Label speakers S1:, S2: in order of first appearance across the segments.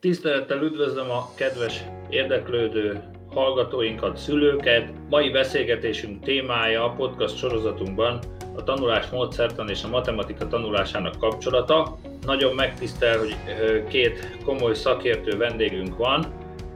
S1: Tisztelettel üdvözlöm a kedves érdeklődő hallgatóinkat, szülőket. Mai beszélgetésünk témája a podcast sorozatunkban a tanulás módszertan és a matematika tanulásának kapcsolata. Nagyon megtisztel, hogy két komoly szakértő vendégünk van.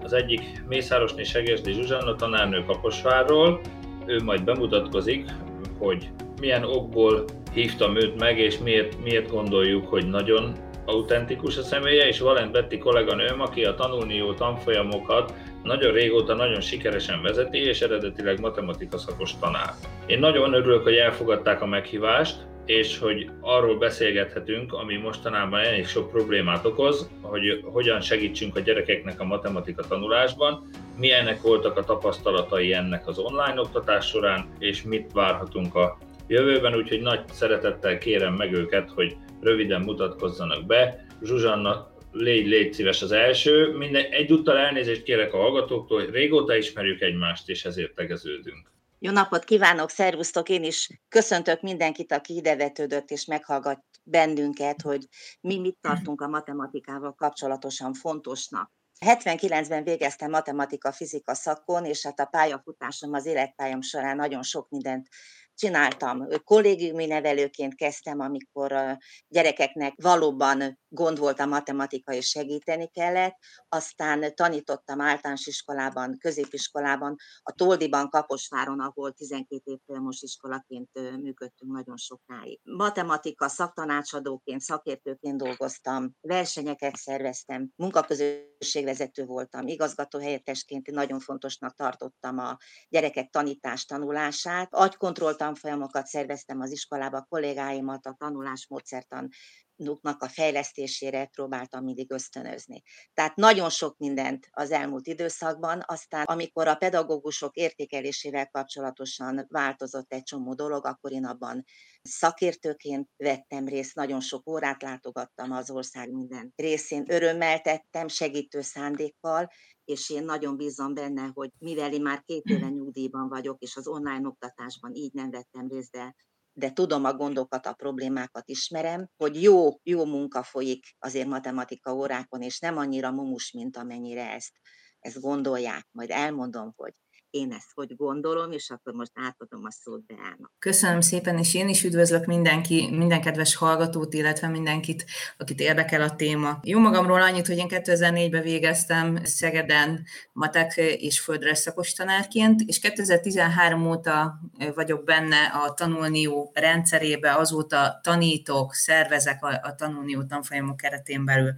S1: Az egyik Mészárosné Segesdi Zsuzsanna tanárnő Kaposvárról. Ő majd bemutatkozik, hogy milyen okból hívtam őt meg, és miért, miért gondoljuk, hogy nagyon autentikus a személye, és Valent Betty kolléganőm, aki a tanulni jó tanfolyamokat nagyon régóta nagyon sikeresen vezeti, és eredetileg matematika szakos tanár. Én nagyon örülök, hogy elfogadták a meghívást, és hogy arról beszélgethetünk, ami mostanában elég sok problémát okoz, hogy hogyan segítsünk a gyerekeknek a matematika tanulásban, milyenek voltak a tapasztalatai ennek az online oktatás során, és mit várhatunk a jövőben, úgyhogy nagy szeretettel kérem meg őket, hogy röviden mutatkozzanak be. Zsuzsanna, légy, légy szíves az első. Minden, egyúttal elnézést kérek a hallgatóktól, hogy régóta ismerjük egymást, és ezért tegeződünk.
S2: Jó napot kívánok, szervusztok! Én is köszöntök mindenkit, aki idevetődött és meghallgat bennünket, hogy mi mit tartunk a matematikával kapcsolatosan fontosnak. 79-ben végeztem matematika-fizika szakon, és hát a pályafutásom az életpályam során nagyon sok mindent csináltam. Kollégiumi nevelőként kezdtem, amikor a gyerekeknek valóban gond volt a matematika, és segíteni kellett. Aztán tanítottam általános iskolában, középiskolában, a Toldiban, Kaposváron, ahol 12 évfolyamos iskolaként működtünk nagyon sokáig. Matematika szaktanácsadóként, szakértőként dolgoztam, versenyeket szerveztem, munkaközösségvezető voltam, igazgatóhelyettesként nagyon fontosnak tartottam a gyerekek tanítás tanulását. Agykontrollt tanfolyamokat szerveztem az iskolába, a kollégáimat a tanulásmódszertan nuknak a fejlesztésére próbáltam mindig ösztönözni. Tehát nagyon sok mindent az elmúlt időszakban, aztán amikor a pedagógusok értékelésével kapcsolatosan változott egy csomó dolog, akkor én abban szakértőként vettem részt, nagyon sok órát látogattam az ország minden részén, örömmel tettem, segítő szándékkal, és én nagyon bízom benne, hogy mivel én már két éve nyugdíjban vagyok, és az online oktatásban így nem vettem részt, de de tudom a gondokat, a problémákat ismerem, hogy jó, jó munka folyik azért matematika órákon, és nem annyira mumus, mint amennyire ezt, ezt gondolják. Majd elmondom, hogy én ezt hogy gondolom, és akkor most átadom a szót Beának.
S3: Köszönöm szépen, és én is üdvözlök mindenki, minden kedves hallgatót, illetve mindenkit, akit érdekel a téma. Jó magamról annyit, hogy én 2004-ben végeztem Szegeden matek és földre szakos tanárként, és 2013 óta vagyok benne a tanulnió rendszerébe, azóta tanítok, szervezek a, a tanulnió tanfolyamok keretén belül.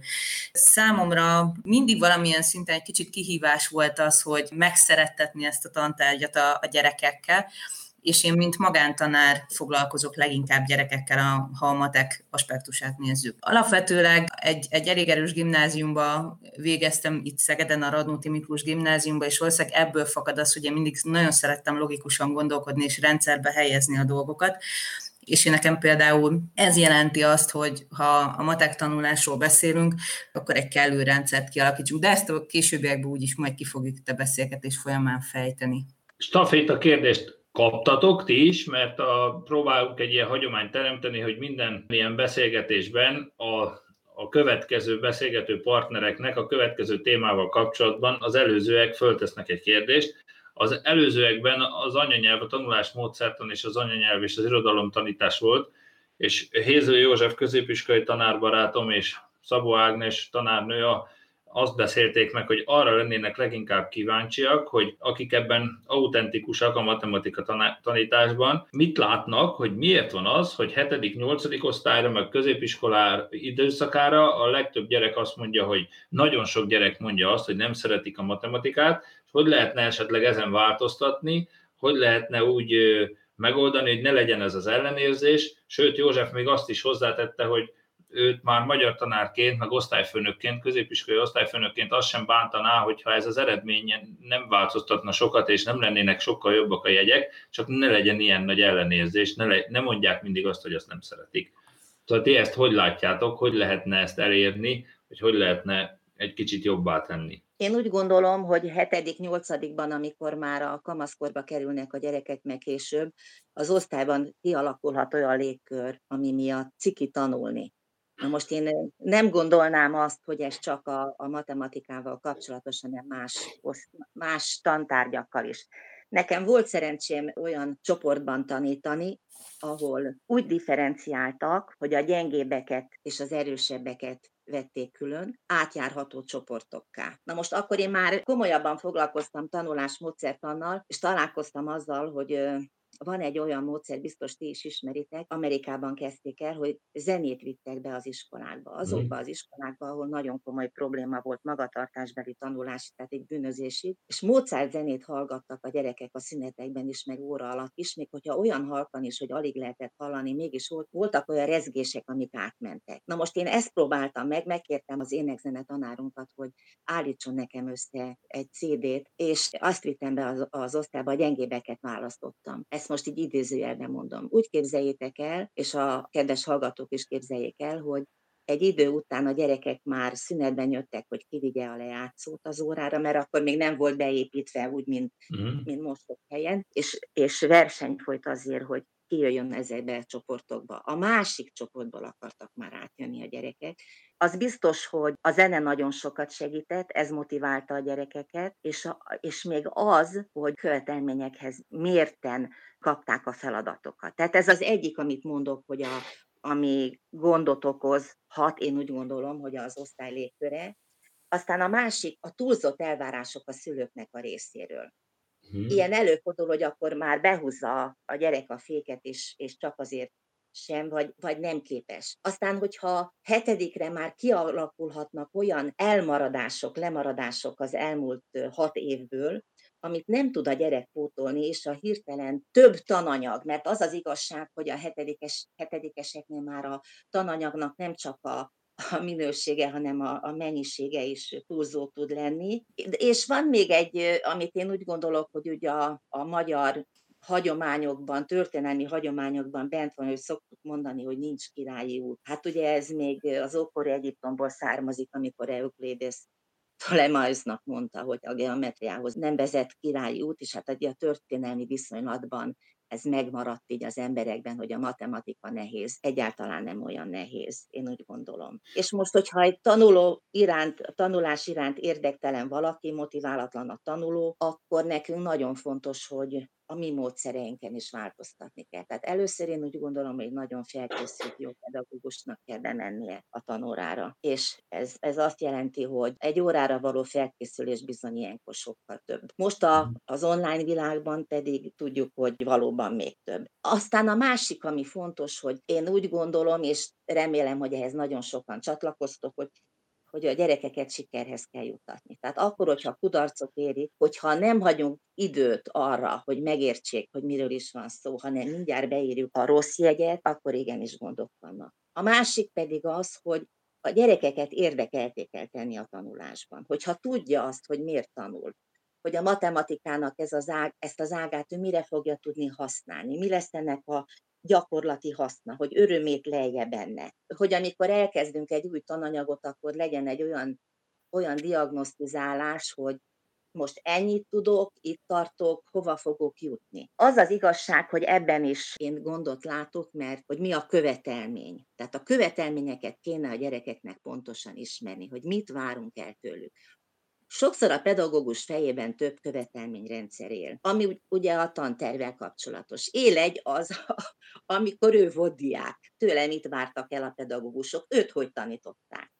S3: Számomra mindig valamilyen szinten egy kicsit kihívás volt az, hogy megszerettetni ezt a tantárgyat a, a gyerekekkel, és én, mint magántanár foglalkozok leginkább gyerekekkel, a, ha a matek aspektusát nézzük. Alapvetőleg egy, egy elég erős gimnáziumba végeztem itt Szegeden, a Radnóti Miklós gimnáziumba, és valószínűleg ebből fakad az, hogy én mindig nagyon szerettem logikusan gondolkodni és rendszerbe helyezni a dolgokat, és én nekem például ez jelenti azt, hogy ha a matek tanulásról beszélünk, akkor egy kellő rendszert kialakítsunk, de ezt a későbbiekben úgyis majd ki fogjuk a beszélgetés folyamán fejteni.
S1: a kérdést kaptatok ti is, mert a, próbálunk egy ilyen hagyományt teremteni, hogy minden ilyen beszélgetésben a, a következő beszélgető partnereknek a következő témával kapcsolatban az előzőek föltesznek egy kérdést, az előzőekben az anyanyelv, a tanulás módszertan és az anyanyelv és az irodalom tanítás volt, és Héző József középiskolai tanárbarátom és Szabó Ágnes tanárnő a azt beszélték meg, hogy arra lennének leginkább kíváncsiak, hogy akik ebben autentikusak a matematika tanításban, mit látnak, hogy miért van az, hogy 7.-8. osztályra, meg középiskolár időszakára a legtöbb gyerek azt mondja, hogy nagyon sok gyerek mondja azt, hogy nem szeretik a matematikát, és hogy lehetne esetleg ezen változtatni, hogy lehetne úgy megoldani, hogy ne legyen ez az ellenérzés, sőt József még azt is hozzátette, hogy őt már magyar tanárként, meg osztályfőnökként, középiskolai osztályfőnökként azt sem bántaná, hogyha ez az eredmény nem változtatna sokat, és nem lennének sokkal jobbak a jegyek, csak ne legyen ilyen nagy ellenérzés, ne, le, ne mondják mindig azt, hogy azt nem szeretik. Tehát ti ezt hogy látjátok, hogy lehetne ezt elérni, hogy hogy lehetne egy kicsit jobbá tenni?
S2: Én úgy gondolom, hogy 7.-8.-ban, amikor már a kamaszkorba kerülnek a gyerekek meg később, az osztályban kialakulhat olyan légkör, ami miatt ciki tanulni Na most én nem gondolnám azt, hogy ez csak a, a matematikával kapcsolatos, hanem más, más tantárgyakkal is. Nekem volt szerencsém olyan csoportban tanítani, ahol úgy differenciáltak, hogy a gyengébbeket és az erősebbeket vették külön, átjárható csoportokká. Na most akkor én már komolyabban foglalkoztam tanulásmódszertannal, és találkoztam azzal, hogy van egy olyan módszer, biztos ti is ismeritek, Amerikában kezdték el, hogy zenét vittek be az iskolákba. Azokba mhm. az iskolákba, ahol nagyon komoly probléma volt magatartásbeli tanulás, tehát egy bűnözésig, és Mozart zenét hallgattak a gyerekek a szünetekben is, meg óra alatt is, még hogyha olyan halkan is, hogy alig lehetett hallani, mégis volt, voltak olyan rezgések, amik átmentek. Na most én ezt próbáltam meg, megkértem az énekzene tanárunkat, hogy állítson nekem össze egy CD-t, és azt vittem be az, az osztályba, a gyengébeket választottam. Ezt ezt most így idézőjelben mondom. Úgy képzeljétek el, és a kedves hallgatók is képzeljék el, hogy egy idő után a gyerekek már szünetben jöttek, hogy kivigye a lejátszót az órára, mert akkor még nem volt beépítve úgy, mint, uh-huh. mint most a helyen, és, és verseny folyt azért, hogy kijöjjön ezekbe a csoportokba. A másik csoportból akartak már átjönni a gyerekek. Az biztos, hogy a zene nagyon sokat segített, ez motiválta a gyerekeket, és, a, és még az, hogy követelményekhez mérten kapták a feladatokat. Tehát ez az egyik, amit mondok, hogy a, ami gondot okoz, hat, én úgy gondolom, hogy az osztály légköre. Aztán a másik, a túlzott elvárások a szülőknek a részéről. Hmm. Ilyen előfordul, hogy akkor már behúzza a gyerek a féket, és, és csak azért sem, vagy, vagy nem képes. Aztán, hogyha hetedikre már kialakulhatnak olyan elmaradások, lemaradások az elmúlt hat évből, amit nem tud a gyerek pótolni, és a hirtelen több tananyag, mert az az igazság, hogy a hetedikes, hetedikeseknél már a tananyagnak nem csak a, a minősége, hanem a, a mennyisége is túlzó tud lenni. És van még egy, amit én úgy gondolok, hogy ugye a, a magyar hagyományokban, történelmi hagyományokban bent van, hogy szoktuk mondani, hogy nincs királyi út. Hát ugye ez még az ókori Egyiptomból származik, amikor Euklédes Ptolemaiosnak mondta, hogy a geometriához nem vezet királyi út, és hát a történelmi viszonylatban ez megmaradt így az emberekben, hogy a matematika nehéz. Egyáltalán nem olyan nehéz, én úgy gondolom. És most, hogyha egy tanuló iránt, tanulás iránt érdektelen valaki, motiválatlan a tanuló, akkor nekünk nagyon fontos, hogy a mi módszereinken is változtatni kell. Tehát először én úgy gondolom, hogy nagyon felkészült jó pedagógusnak kell bemennie a tanórára. És ez, ez azt jelenti, hogy egy órára való felkészülés bizony ilyenkor sokkal több. Most a, mhm. az online világban pedig tudjuk, hogy valóban még több. Aztán a másik, ami fontos, hogy én úgy gondolom, és remélem, hogy ehhez nagyon sokan csatlakoztok, hogy hogy a gyerekeket sikerhez kell jutatni. Tehát akkor, hogyha kudarcot érik, hogyha nem hagyunk időt arra, hogy megértsék, hogy miről is van szó, hanem mindjárt beírjuk a rossz jegyet, akkor igenis gondok vannak. A másik pedig az, hogy a gyerekeket érdekelté kell tenni a tanulásban. Hogyha tudja azt, hogy miért tanul, hogy a matematikának ez az ág, ezt az ágát ő mire fogja tudni használni, mi lesz ennek a gyakorlati haszna, hogy örömét lejje benne. Hogy amikor elkezdünk egy új tananyagot, akkor legyen egy olyan, olyan diagnosztizálás, hogy most ennyit tudok, itt tartok, hova fogok jutni. Az az igazság, hogy ebben is én gondot látok, mert hogy mi a követelmény. Tehát a követelményeket kéne a gyerekeknek pontosan ismerni, hogy mit várunk el tőlük. Sokszor a pedagógus fejében több követelményrendszer él, ami ugye a tantervel kapcsolatos. Él egy az, amikor ő volt diák. Tőle mit vártak el a pedagógusok, őt hogy tanították.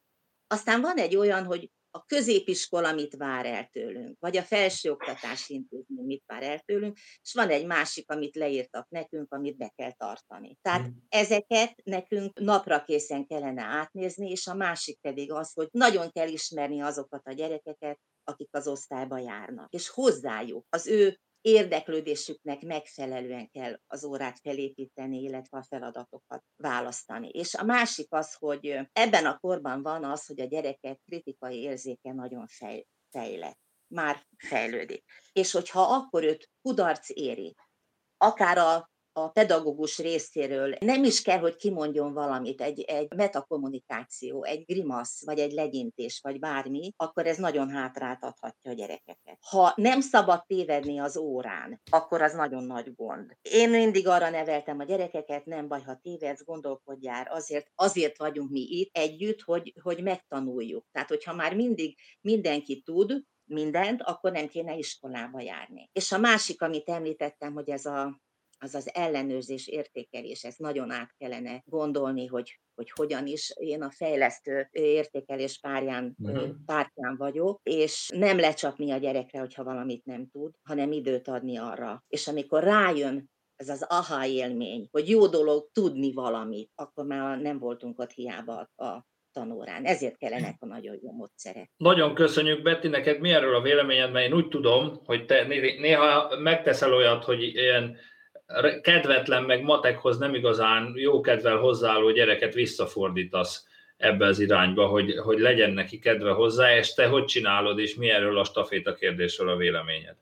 S2: Aztán van egy olyan, hogy a középiskola mit vár el tőlünk, vagy a felsőoktatási intézmény mit vár el tőlünk, és van egy másik, amit leírtak nekünk, amit be kell tartani. Tehát hmm. ezeket nekünk napra készen kellene átnézni, és a másik pedig az, hogy nagyon kell ismerni azokat a gyerekeket, akik az osztályba járnak, és hozzájuk az ő érdeklődésüknek megfelelően kell az órát felépíteni, illetve a feladatokat választani. És a másik az, hogy ebben a korban van az, hogy a gyerekek kritikai érzéke nagyon fej, fejlett, már fejlődik. És hogyha akkor őt kudarc éri, akár a, a pedagógus részéről nem is kell, hogy kimondjon valamit, egy, egy metakommunikáció, egy grimasz, vagy egy legyintés, vagy bármi, akkor ez nagyon hátráltathatja a gyerekeket. Ha nem szabad tévedni az órán, akkor az nagyon nagy gond. Én mindig arra neveltem a gyerekeket, nem baj, ha tévedsz, gondolkodjál, azért, azért vagyunk mi itt együtt, hogy, hogy megtanuljuk. Tehát, hogyha már mindig mindenki tud, mindent, akkor nem kéne iskolába járni. És a másik, amit említettem, hogy ez a az az ellenőrzés, értékelés, ezt nagyon át kellene gondolni, hogy, hogy hogyan is. Én a fejlesztő értékelés párján, uh-huh. pártján vagyok, és nem lecsapni a gyerekre, hogyha valamit nem tud, hanem időt adni arra. És amikor rájön ez az aha élmény, hogy jó dolog tudni valamit, akkor már nem voltunk ott hiába a tanórán. Ezért kellenek a nagyon jó módszerek.
S1: Nagyon köszönjük, Betty, neked mi erről a véleményed, mert én úgy tudom, hogy te néha megteszel olyat, hogy ilyen kedvetlen, meg matekhoz nem igazán jó kedvel hozzáálló gyereket visszafordítasz ebbe az irányba, hogy, hogy legyen neki kedve hozzá, és te hogy csinálod, és mi erről a staféta kérdésről a véleményed?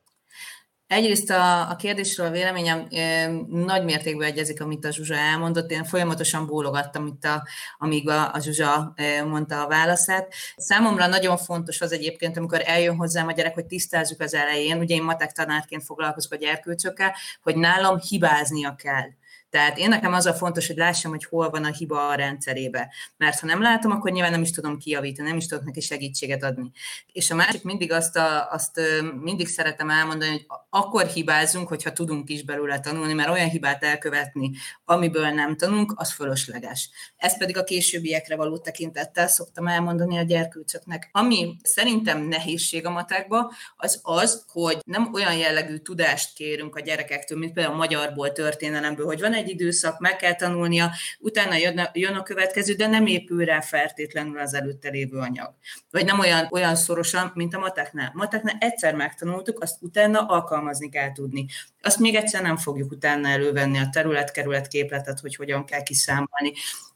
S3: Egyrészt a, a kérdésről a véleményem e, nagy mértékben egyezik, amit a Zsuzsa elmondott. Én folyamatosan bólogattam itt, a, amíg a, a Zsuzsa e, mondta a válaszát. Számomra nagyon fontos az egyébként, amikor eljön hozzám a gyerek, hogy tisztázzuk az elején, ugye én matek tanárként foglalkozok a gyerkőcökkel, hogy nálam hibáznia kell. Tehát én nekem az a fontos, hogy lássam, hogy hol van a hiba a rendszerébe. Mert ha nem látom, akkor nyilván nem is tudom kijavítani, nem is tudok neki segítséget adni. És a másik mindig azt, a, azt mindig szeretem elmondani, hogy akkor hibázunk, hogyha tudunk is belőle tanulni, mert olyan hibát elkövetni, amiből nem tanulunk, az fölösleges. Ez pedig a későbbiekre való tekintettel szoktam elmondani a gyerkőcöknek. Ami szerintem nehézség a matekba, az az, hogy nem olyan jellegű tudást kérünk a gyerekektől, mint például a magyarból, történelemből, hogy van egy időszak, meg kell tanulnia, utána jön, jön a következő, de nem épül rá feltétlenül az előtte lévő anyag. Vagy nem olyan, olyan szorosan, mint a mateknál. Mateknál egyszer megtanultuk, azt utána alkalmazni kell tudni. Azt még egyszer nem fogjuk utána elővenni a terület-kerület képletet, hogy hogyan kell kiszámolni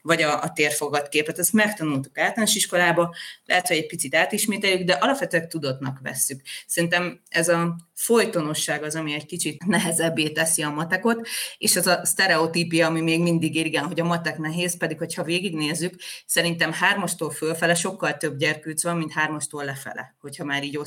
S3: vagy a, a térfogatképet. Ezt megtanultuk általános iskolába, lehet, hogy egy picit átismételjük, de alapvetően tudatnak vesszük. Szerintem ez a folytonosság az, ami egy kicsit nehezebbé teszi a matekot, és az a sztereotípia, ami még mindig igen, hogy a matek nehéz, pedig hogyha végignézzük, szerintem hármastól fölfele sokkal több gyerkőc van, mint hármastól lefele, hogyha már így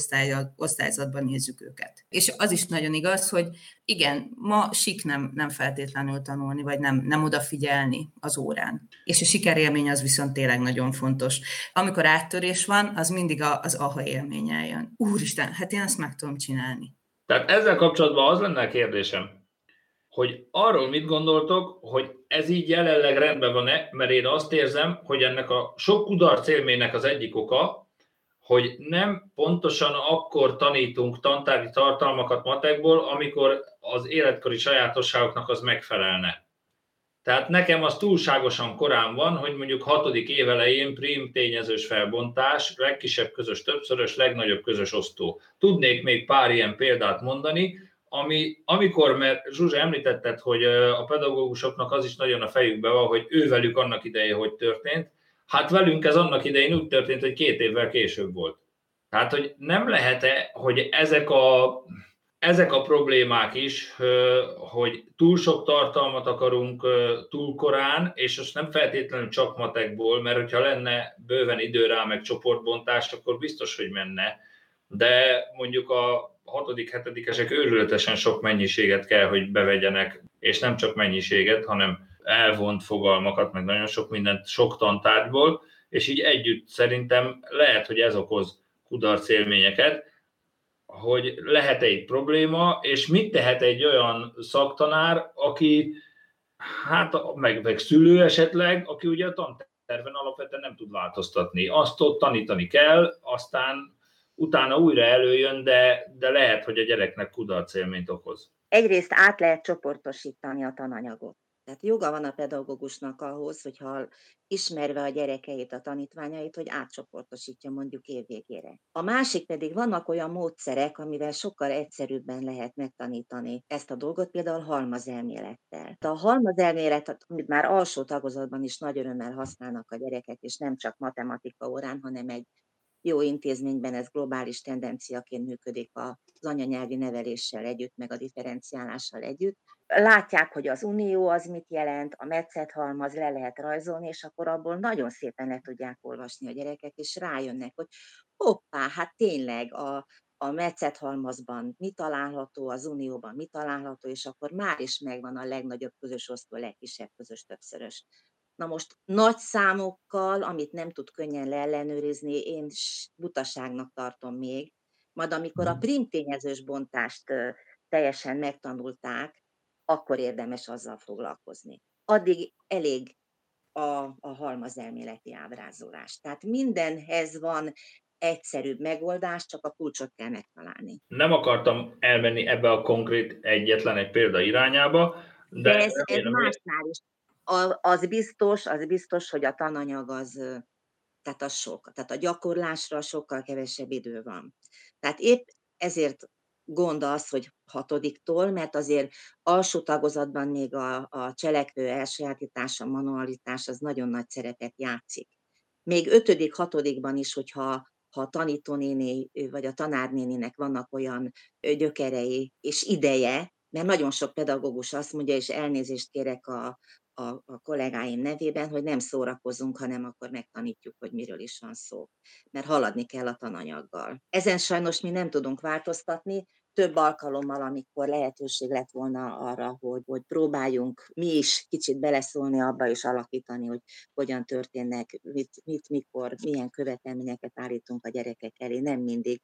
S3: osztályzatban nézzük őket. És az is nagyon igaz, hogy igen, ma sik nem, nem feltétlenül tanulni, vagy nem, nem odafigyelni az órán. És a sikerélmény az viszont tényleg nagyon fontos. Amikor áttörés van, az mindig az aha élmény jön. Úristen, hát én ezt meg tudom csinálni.
S1: Tehát ezzel kapcsolatban az lenne a kérdésem, hogy arról mit gondoltok, hogy ez így jelenleg rendben van-e, mert én azt érzem, hogy ennek a sok kudarc élménynek az egyik oka, hogy nem pontosan akkor tanítunk tantárgyi tartalmakat matekból, amikor az életkori sajátosságoknak az megfelelne. Tehát nekem az túlságosan korán van, hogy mondjuk hatodik évelején prim tényezős felbontás, legkisebb közös többszörös, legnagyobb közös osztó. Tudnék még pár ilyen példát mondani, ami, amikor, mert Zsuzsa említetted, hogy a pedagógusoknak az is nagyon a fejükbe van, hogy ővelük annak ideje, hogy történt, Hát velünk ez annak idején úgy történt, hogy két évvel később volt. Tehát, hogy nem lehet-e, hogy ezek a, ezek a problémák is, hogy túl sok tartalmat akarunk túl korán, és most nem feltétlenül csak matekból, mert hogyha lenne bőven idő rá, meg csoportbontás, akkor biztos, hogy menne. De mondjuk a hatodik, hetedikesek őrületesen sok mennyiséget kell, hogy bevegyenek, és nem csak mennyiséget, hanem elvont fogalmakat, meg nagyon sok mindent sok tantárgyból, és így együtt szerintem lehet, hogy ez okoz kudarc élményeket, hogy lehet-e itt probléma, és mit tehet egy olyan szaktanár, aki, hát meg, meg szülő esetleg, aki ugye a tanterven alapvetően nem tud változtatni. Azt ott tanítani kell, aztán utána újra előjön, de, de lehet, hogy a gyereknek kudarc okoz.
S2: Egyrészt át lehet csoportosítani a tananyagot. Tehát joga van a pedagógusnak ahhoz, hogyha ismerve a gyerekeit, a tanítványait, hogy átcsoportosítja mondjuk évvégére. A másik pedig vannak olyan módszerek, amivel sokkal egyszerűbben lehet megtanítani ezt a dolgot, például halmazelmélettel. A halmazelmélet, amit már alsó tagozatban is nagy örömmel használnak a gyerekek, és nem csak matematika órán, hanem egy jó intézményben ez globális tendenciaként működik az anyanyelvi neveléssel együtt, meg a differenciálással együtt. Látják, hogy az unió az mit jelent, a metszethalmaz le lehet rajzolni, és akkor abból nagyon szépen le tudják olvasni a gyerekek, és rájönnek, hogy hoppá, hát tényleg a, a metszethalmazban mi található, az unióban mi található, és akkor már is megvan a legnagyobb közös osztó, a legkisebb közös többszörös. Na most nagy számokkal, amit nem tud könnyen leellenőrizni, én butaságnak tartom még, majd amikor a prim tényezős bontást teljesen megtanulták, akkor érdemes azzal foglalkozni. Addig elég a, a halmazelméleti ábrázolás. Tehát mindenhez van egyszerűbb megoldás, csak a kulcsot kell megtalálni.
S1: Nem akartam elmenni ebbe a konkrét egyetlen egy példa irányába, de,
S2: de ez, ez másnál is. A, az biztos, az biztos, hogy a tananyag az, tehát az sok. Tehát a gyakorlásra sokkal kevesebb idő van. Tehát épp ezért gond az, hogy hatodiktól, mert azért alsó tagozatban még a, a cselekvő elsajátítása, manualitás az nagyon nagy szerepet játszik. Még ötödik, hatodikban is, hogyha ha a tanítónéni vagy a tanárnéninek vannak olyan gyökerei és ideje, mert nagyon sok pedagógus azt mondja, és elnézést kérek a, a, a kollégáim nevében, hogy nem szórakozunk, hanem akkor megtanítjuk, hogy miről is van szó. Mert haladni kell a tananyaggal. Ezen sajnos mi nem tudunk változtatni, több alkalommal, amikor lehetőség lett volna arra, hogy, hogy próbáljunk mi is kicsit beleszólni abba és alakítani, hogy hogyan történnek, mit, mit mikor, milyen követelményeket állítunk a gyerekek elé, nem mindig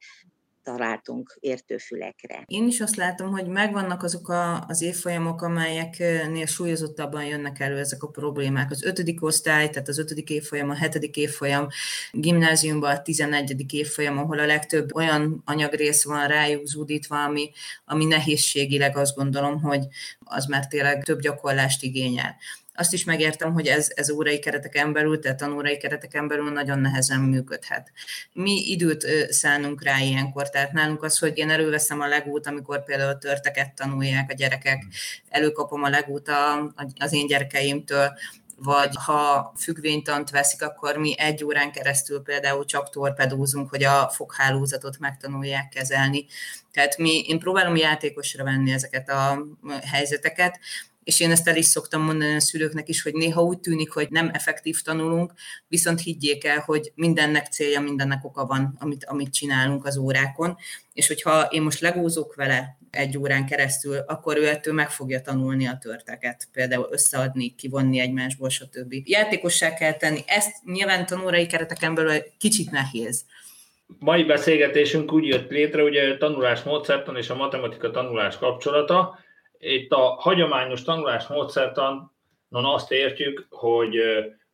S2: találtunk értőfülekre.
S3: Én is azt látom, hogy megvannak azok a, az évfolyamok, amelyeknél súlyozottabban jönnek elő ezek a problémák. Az ötödik osztály, tehát az ötödik évfolyam, a hetedik évfolyam, gimnáziumban a tizenegyedik évfolyam, ahol a legtöbb olyan anyagrész van rájuk zúdítva, ami, ami nehézségileg azt gondolom, hogy az már tényleg több gyakorlást igényel azt is megértem, hogy ez, ez órai kereteken belül, tehát tanórai kereteken belül nagyon nehezen működhet. Mi időt szánunk rá ilyenkor, tehát nálunk az, hogy én előveszem a legút, amikor például törteket tanulják a gyerekek, előkapom a legút az én gyerekeimtől, vagy ha függvénytant veszik, akkor mi egy órán keresztül például csak torpedózunk, hogy a foghálózatot megtanulják kezelni. Tehát mi, én próbálom játékosra venni ezeket a helyzeteket, és én ezt el is szoktam mondani a szülőknek is, hogy néha úgy tűnik, hogy nem effektív tanulunk, viszont higgyék el, hogy mindennek célja, mindennek oka van, amit, amit csinálunk az órákon, és hogyha én most legózok vele egy órán keresztül, akkor ő ettől meg fogja tanulni a törteket, például összeadni, kivonni egymásból, stb. Játékossá kell tenni. Ezt nyilván tanulói kereteken belül kicsit nehéz.
S1: Mai beszélgetésünk úgy jött létre, ugye a tanulás módszertan és a matematika tanulás kapcsolata, itt a hagyományos tanulás módszertanon azt értjük, hogy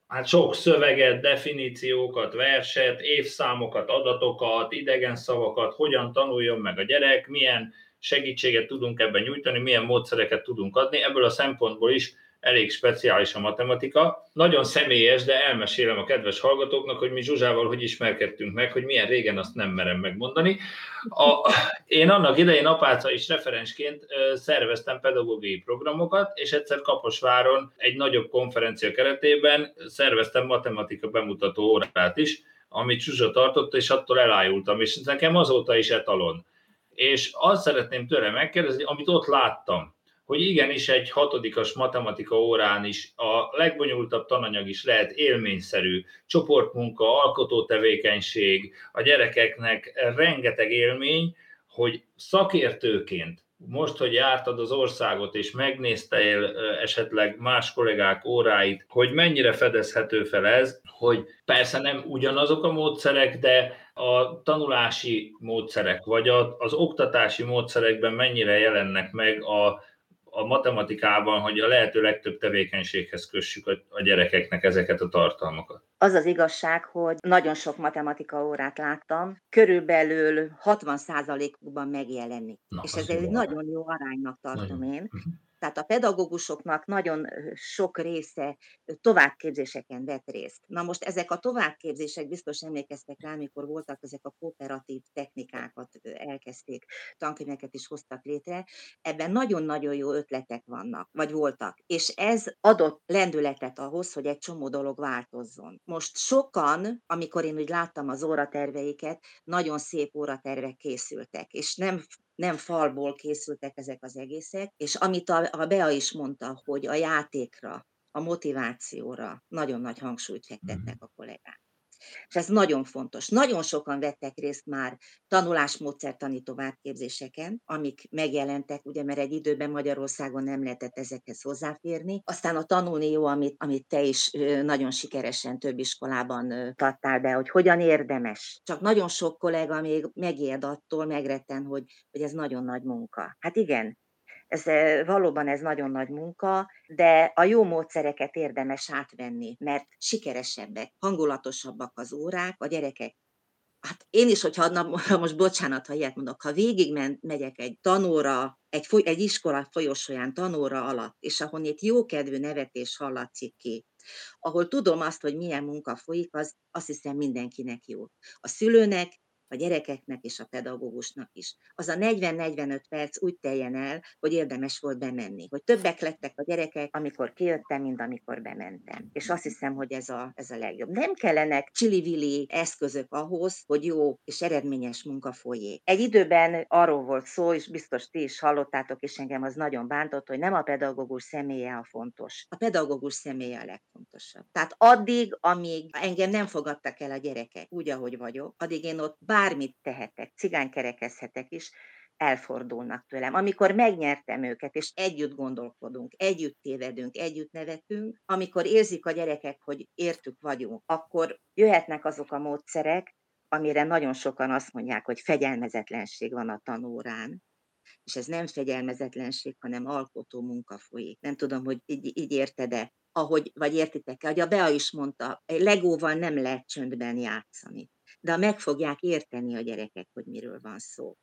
S1: hát sok szöveget, definíciókat, verset, évszámokat, adatokat, idegen szavakat, hogyan tanuljon meg a gyerek, milyen segítséget tudunk ebben nyújtani, milyen módszereket tudunk adni. Ebből a szempontból is elég speciális a matematika. Nagyon személyes, de elmesélem a kedves hallgatóknak, hogy mi Zsuzsával hogy ismerkedtünk meg, hogy milyen régen azt nem merem megmondani. A, én annak idején apáca is referensként szerveztem pedagógiai programokat, és egyszer Kaposváron egy nagyobb konferencia keretében szerveztem matematika bemutató órát is, amit Zsuzsa tartott, és attól elájultam, és nekem azóta is etalon. És azt szeretném tőle megkérdezni, amit ott láttam, hogy igenis egy hatodikas matematika órán is a legbonyolultabb tananyag is lehet élményszerű, csoportmunka, alkotó tevékenység, a gyerekeknek rengeteg élmény, hogy szakértőként most, hogy jártad az országot, és megnéztél esetleg más kollégák óráit, hogy mennyire fedezhető fel ez, hogy persze nem ugyanazok a módszerek, de a tanulási módszerek, vagy az oktatási módszerekben mennyire jelennek meg a a matematikában, hogy a lehető legtöbb tevékenységhez kössük a, a gyerekeknek ezeket a tartalmakat.
S2: Az az igazság, hogy nagyon sok matematika órát láttam, körülbelül 60%-ban megjelenik. Na, és ez egy nagyon jó aránynak tartom nagyon. én. Tehát a pedagógusoknak nagyon sok része továbbképzéseken vett részt. Na most ezek a továbbképzések biztos emlékeztek rá, amikor voltak ezek a kooperatív technikákat elkezdték, tankönyveket is hoztak létre. Ebben nagyon-nagyon jó ötletek vannak, vagy voltak. És ez adott lendületet ahhoz, hogy egy csomó dolog változzon. Most sokan, amikor én úgy láttam az óraterveiket, nagyon szép óratervek készültek, és nem nem falból készültek ezek az egészek, és amit a, a Bea is mondta, hogy a játékra, a motivációra nagyon nagy hangsúlyt fektettek a kollégák. És ez nagyon fontos. Nagyon sokan vettek részt már tanulásmódszertani továbbképzéseken, amik megjelentek, ugye, mert egy időben Magyarországon nem lehetett ezekhez hozzáférni. Aztán a tanulni jó, amit, amit te is nagyon sikeresen több iskolában tartál be, hogy hogyan érdemes. Csak nagyon sok kollega még megijed attól, megretten, hogy, hogy ez nagyon nagy munka. Hát igen, ez, valóban ez nagyon nagy munka, de a jó módszereket érdemes átvenni, mert sikeresebbek, hangulatosabbak az órák, a gyerekek Hát én is, hogyha na, most bocsánat, ha ilyet mondok, ha végig megyek egy tanóra, egy, foly, egy iskola folyosóján tanóra alatt, és ahonnét jókedvű nevetés hallatszik ki, ahol tudom azt, hogy milyen munka folyik, az azt hiszem mindenkinek jó. A szülőnek, a gyerekeknek és a pedagógusnak is. Az a 40-45 perc úgy teljen el, hogy érdemes volt bemenni. Hogy többek lettek a gyerekek, amikor kijöttem, mint amikor bementem. És azt hiszem, hogy ez a, ez a legjobb. Nem kellenek csili eszközök ahhoz, hogy jó és eredményes munka folyék. Egy időben arról volt szó, és biztos ti is hallottátok, és engem az nagyon bántott, hogy nem a pedagógus személye a fontos. A pedagógus személye a legfontosabb. Tehát addig, amíg engem nem fogadtak el a gyerekek úgy, ahogy vagyok, addig én ott bármit tehetek, cigánykerekezhetek is, elfordulnak tőlem. Amikor megnyertem őket, és együtt gondolkodunk, együtt tévedünk, együtt nevetünk, amikor érzik a gyerekek, hogy értük vagyunk, akkor jöhetnek azok a módszerek, amire nagyon sokan azt mondják, hogy fegyelmezetlenség van a tanórán, és ez nem fegyelmezetlenség, hanem alkotó munka folyik. Nem tudom, hogy így, így érted-e, ahogy, vagy értitek-e, hogy a Bea is mondta, legóval nem lehet csöndben játszani de meg fogják érteni a gyerekek, hogy miről van szó.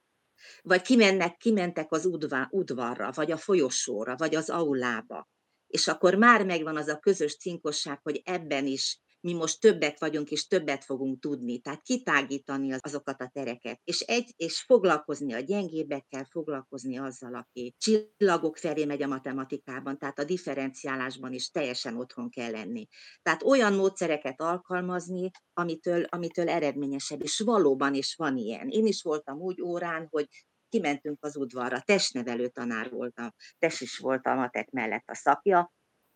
S2: Vagy kimennek, kimentek az udvá, udvarra, vagy a folyosóra, vagy az aulába, és akkor már megvan az a közös cinkosság, hogy ebben is mi most többek vagyunk, és többet fogunk tudni. Tehát kitágítani azokat a tereket, és, egy, és foglalkozni a gyengébbekkel, foglalkozni azzal, aki csillagok felé megy a matematikában, tehát a differenciálásban is teljesen otthon kell lenni. Tehát olyan módszereket alkalmazni, amitől, amitől eredményesebb, és valóban is van ilyen. Én is voltam úgy órán, hogy kimentünk az udvarra, testnevelő tanár voltam, test is volt a matek mellett a szakja,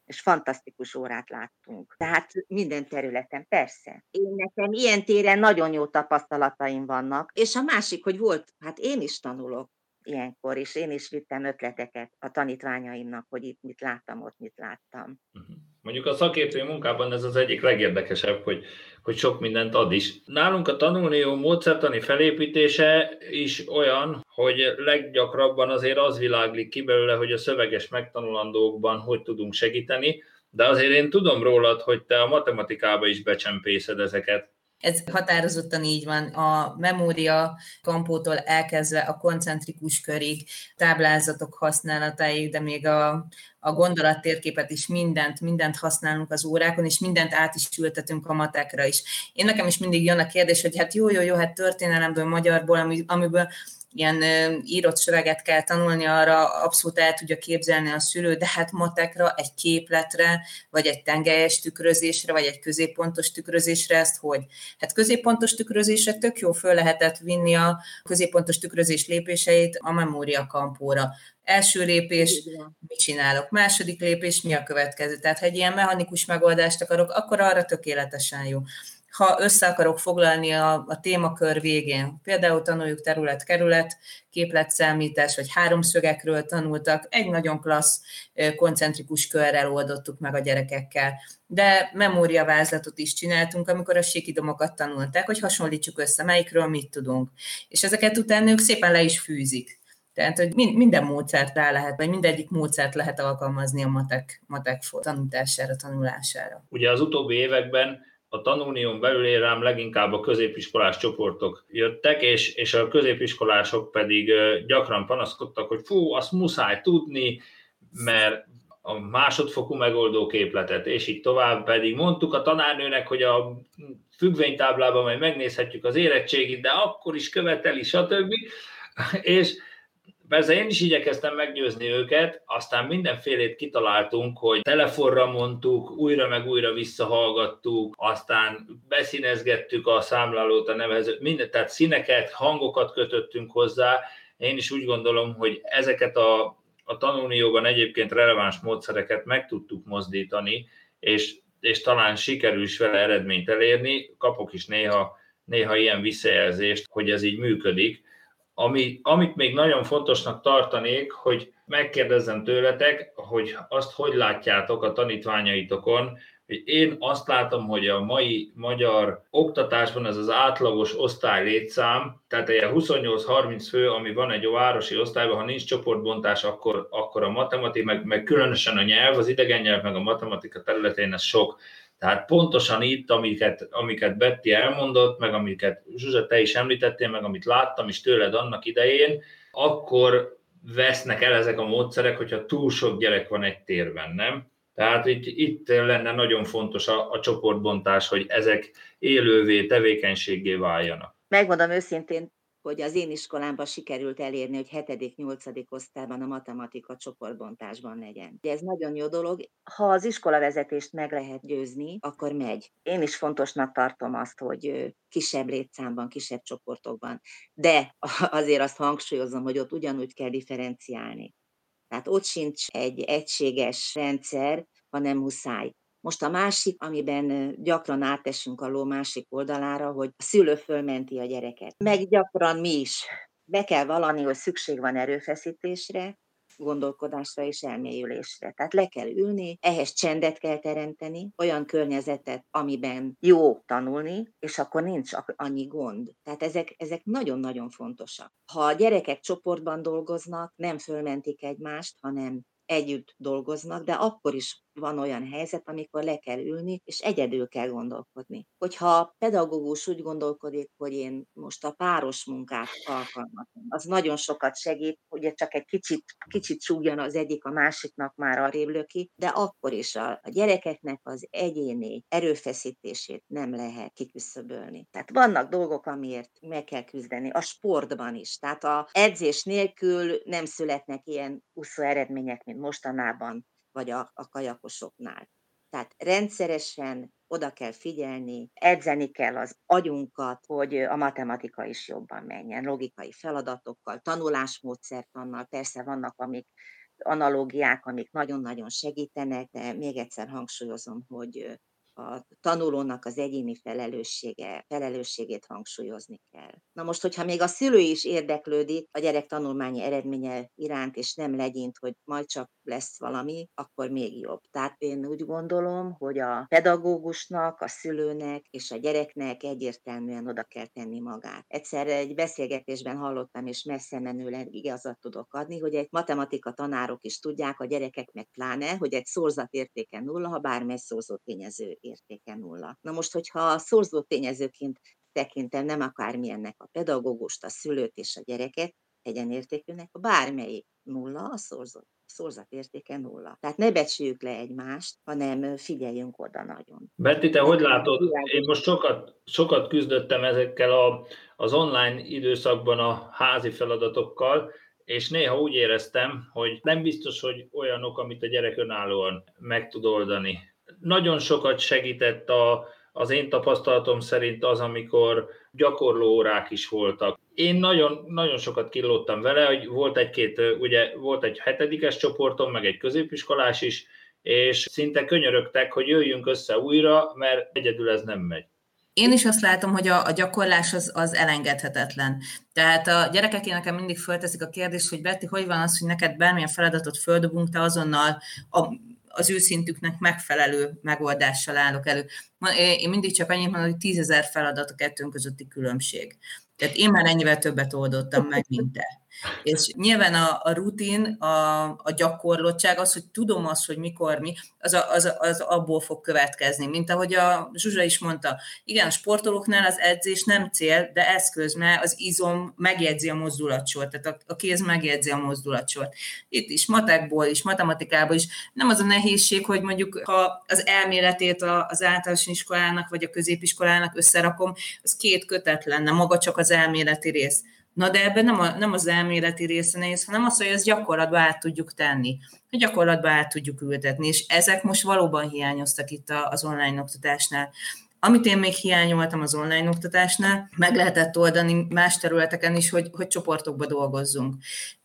S2: és fantasztikus órát láttunk. Tehát minden területen, persze. Én nekem ilyen téren nagyon jó tapasztalataim vannak, és a másik, hogy volt, hát én is tanulok ilyenkor, és én is vittem ötleteket a tanítványaimnak, hogy itt mit láttam, ott mit láttam.
S1: Mhm. Mondjuk a szakértői munkában ez az egyik legérdekesebb, hogy, hogy sok mindent ad is. Nálunk a tanulnió módszertani felépítése is olyan, hogy leggyakrabban azért az világlik ki belőle, hogy a szöveges megtanulandókban hogy tudunk segíteni, de azért én tudom rólad, hogy te a matematikába is becsempészed ezeket.
S3: Ez határozottan így van. A memória kampótól elkezdve a koncentrikus körig, táblázatok használatáig, de még a, a gondolattérképet is mindent, mindent használunk az órákon, és mindent át is ültetünk a matekra is. Én nekem is mindig jön a kérdés, hogy hát jó, jó, jó, hát történelemből, magyarból, amiből ilyen írott szöveget kell tanulni, arra abszolút el tudja képzelni a szülő, de hát matekra, egy képletre, vagy egy tengelyes tükrözésre, vagy egy középpontos tükrözésre ezt hogy? Hát középpontos tükrözésre tök jó föl lehetett vinni a középpontos tükrözés lépéseit a memória kampóra. Első lépés, mit csinálok? Második lépés, mi a következő? Tehát, ha egy ilyen mechanikus megoldást akarok, akkor arra tökéletesen jó ha össze akarok foglalni a, a témakör végén, például tanuljuk terület-kerület, képletszámítás, vagy háromszögekről tanultak, egy nagyon klassz koncentrikus körrel oldottuk meg a gyerekekkel. De memóriavázlatot is csináltunk, amikor a síkidomokat tanulták, hogy hasonlítsuk össze, melyikről mit tudunk. És ezeket utána ők szépen le is fűzik. Tehát, hogy minden módszert rá lehet, vagy mindegyik módszert lehet alkalmazni a matek, matek tanítására, tanulására.
S1: Ugye az utóbbi években a tanulnion belül rám leginkább a középiskolás csoportok jöttek, és, és a középiskolások pedig gyakran panaszkodtak, hogy fú, azt muszáj tudni, mert a másodfokú megoldó képletet, és így tovább pedig mondtuk a tanárnőnek, hogy a függvénytáblában majd megnézhetjük az érettségit, de akkor is követeli, stb. És Persze én is igyekeztem meggyőzni őket, aztán mindenfélét kitaláltunk, hogy telefonra mondtuk, újra meg újra visszahallgattuk, aztán beszínezgettük a számlálót, a nevezőt, mindent, tehát színeket, hangokat kötöttünk hozzá, Én is úgy gondolom, hogy ezeket a, a tanulnióban egyébként releváns módszereket meg tudtuk mozdítani, és, és talán sikerül is vele eredményt elérni. Kapok is néha, néha ilyen visszajelzést, hogy ez így működik. Ami, amit még nagyon fontosnak tartanék, hogy megkérdezzem tőletek, hogy azt hogy látjátok a tanítványaitokon, hogy én azt látom, hogy a mai magyar oktatásban ez az átlagos osztály létszám, tehát egy 28-30 fő, ami van egy városi osztályban, ha nincs csoportbontás, akkor, akkor a matematika, meg, meg különösen a nyelv, az idegen nyelv, meg a matematika területén ez sok. Tehát pontosan itt, amiket, amiket Betty elmondott, meg amiket Zsuzsa, te is említettél, meg amit láttam is tőled annak idején, akkor vesznek el ezek a módszerek, hogyha túl sok gyerek van egy térben, nem? Tehát itt, itt lenne nagyon fontos a, a csoportbontás, hogy ezek élővé, tevékenységé váljanak.
S2: Megmondom őszintén, hogy az én iskolámban sikerült elérni, hogy 7.-8. osztályban a matematika csoportbontásban legyen. Ez nagyon jó dolog. Ha az iskolavezetést meg lehet győzni, akkor megy. Én is fontosnak tartom azt, hogy kisebb létszámban, kisebb csoportokban. De azért azt hangsúlyozom, hogy ott ugyanúgy kell differenciálni. Tehát ott sincs egy egységes rendszer, ha nem muszáj. Most a másik, amiben gyakran átesünk a ló másik oldalára, hogy a szülő fölmenti a gyereket. Meg gyakran mi is. Be kell valani, hogy szükség van erőfeszítésre, gondolkodásra és elmélyülésre. Tehát le kell ülni, ehhez csendet kell teremteni, olyan környezetet, amiben jó tanulni, és akkor nincs annyi gond. Tehát ezek, ezek nagyon-nagyon fontosak. Ha a gyerekek csoportban dolgoznak, nem fölmentik egymást, hanem együtt dolgoznak, de akkor is van olyan helyzet, amikor le kell ülni, és egyedül kell gondolkodni. Hogyha a pedagógus úgy gondolkodik, hogy én most a páros munkát alkalmazom, az nagyon sokat segít, hogy csak egy kicsit, kicsit csúgjon az egyik, a másiknak már arrébb löki, de akkor is a, a gyerekeknek az egyéni erőfeszítését nem lehet kiküszöbölni. Tehát vannak dolgok, amiért meg kell küzdeni, a sportban is. Tehát a edzés nélkül nem születnek ilyen úszó eredmények, mint mostanában vagy a, a kajakosoknál. Tehát rendszeresen oda kell figyelni, edzeni kell az agyunkat, hogy a matematika is jobban menjen, logikai feladatokkal, tanulásmódszertannal, persze vannak amik analógiák, amik nagyon-nagyon segítenek, de még egyszer hangsúlyozom, hogy a tanulónak az egyéni felelőssége, felelősségét hangsúlyozni kell. Na most, hogyha még a szülő is érdeklődik a gyerek tanulmányi eredménye iránt, és nem legyint, hogy majd csak lesz valami, akkor még jobb. Tehát én úgy gondolom, hogy a pedagógusnak, a szülőnek és a gyereknek egyértelműen oda kell tenni magát. Egyszer egy beszélgetésben hallottam, és messze menőleg igazat tudok adni, hogy egy matematika tanárok is tudják, a gyerekek meg pláne, hogy egy szorzat értéke nulla, ha bármely szorzó tényező értéke nulla. Na most, hogyha a szorzó tényezőként tekintem nem akármilyennek a pedagógust, a szülőt és a gyereket, egyenértékűnek, bármelyik nulla, a szorzat, szorzat értéke nulla. Tehát ne becsüljük le egymást, hanem figyeljünk oda nagyon.
S1: Betty, te hogy látod? Én most sokat, sokat küzdöttem ezekkel a, az online időszakban a házi feladatokkal, és néha úgy éreztem, hogy nem biztos, hogy olyanok, amit a gyerek önállóan meg tud oldani nagyon sokat segített a, az én tapasztalatom szerint az, amikor gyakorló órák is voltak. Én nagyon, nagyon sokat kilóttam vele, hogy volt egy-két, ugye volt egy hetedikes csoportom, meg egy középiskolás is, és szinte könyörögtek, hogy jöjjünk össze újra, mert egyedül ez nem megy.
S3: Én is azt látom, hogy a, a gyakorlás az, az elengedhetetlen. Tehát a gyerekek nekem mindig fölteszik a kérdést, hogy Betty, hogy van az, hogy neked bármilyen feladatot földobunk, te azonnal a az őszintüknek megfelelő megoldással állok elő. Én mindig csak annyit mondom, hogy tízezer feladat a kettőnk közötti különbség. Tehát én már ennyivel többet oldottam meg, mint te. És nyilván a, a rutin, a, a gyakorlottság, az, hogy tudom azt, hogy mikor mi, az, a, az, az abból fog következni. Mint ahogy a Zsuzsa is mondta, igen, a sportolóknál az edzés nem cél, de eszköz, mert az izom megjegyzi a mozdulatsort, tehát a, a kéz megjegyzi a mozdulatsort. Itt is, matekból is, matematikában is. Nem az a nehézség, hogy mondjuk ha az elméletét az általános iskolának vagy a középiskolának összerakom, az két kötet lenne, maga csak az elméleti rész Na de ebben nem, a, nem az elméleti része nehéz, hanem az, hogy ezt gyakorlatba át tudjuk tenni, hogy gyakorlatba át tudjuk ültetni, és ezek most valóban hiányoztak itt az online oktatásnál. Amit én még hiányoltam az online oktatásnál, meg lehetett oldani más területeken is, hogy, hogy csoportokba dolgozzunk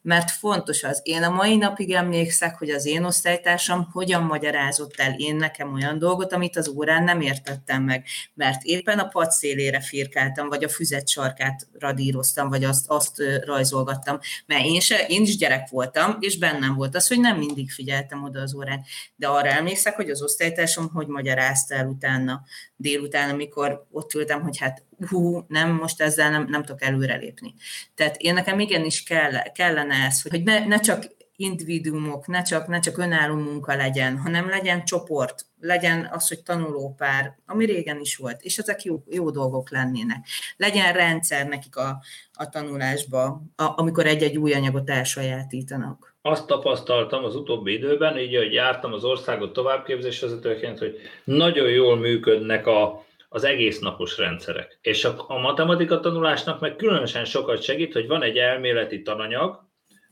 S3: mert fontos az. Én a mai napig emlékszek, hogy az én osztálytársam hogyan magyarázott el én nekem olyan dolgot, amit az órán nem értettem meg, mert éppen a pad szélére firkáltam, vagy a füzet sarkát radíroztam, vagy azt, azt rajzolgattam, mert én, se, én is gyerek voltam, és bennem volt az, hogy nem mindig figyeltem oda az órán, de arra emlékszek, hogy az osztálytársam hogy magyarázta el utána, délután, amikor ott ültem, hogy hát hú, nem, most ezzel nem, nem tudok előrelépni. Tehát én nekem igenis kell, kellene ez, hogy ne, ne csak individuumok, ne csak, ne csak önálló munka legyen, hanem legyen csoport, legyen az, hogy tanulópár, ami régen is volt, és ezek jó, jó dolgok lennének. Legyen rendszer nekik a, a tanulásba, a, amikor egy-egy új anyagot elsajátítanak.
S1: Azt tapasztaltam az utóbbi időben, így, hogy jártam az országot továbbképzésvezetőként, hogy nagyon jól működnek a, az egész napos rendszerek. És a, a matematika tanulásnak meg különösen sokat segít, hogy van egy elméleti tananyag,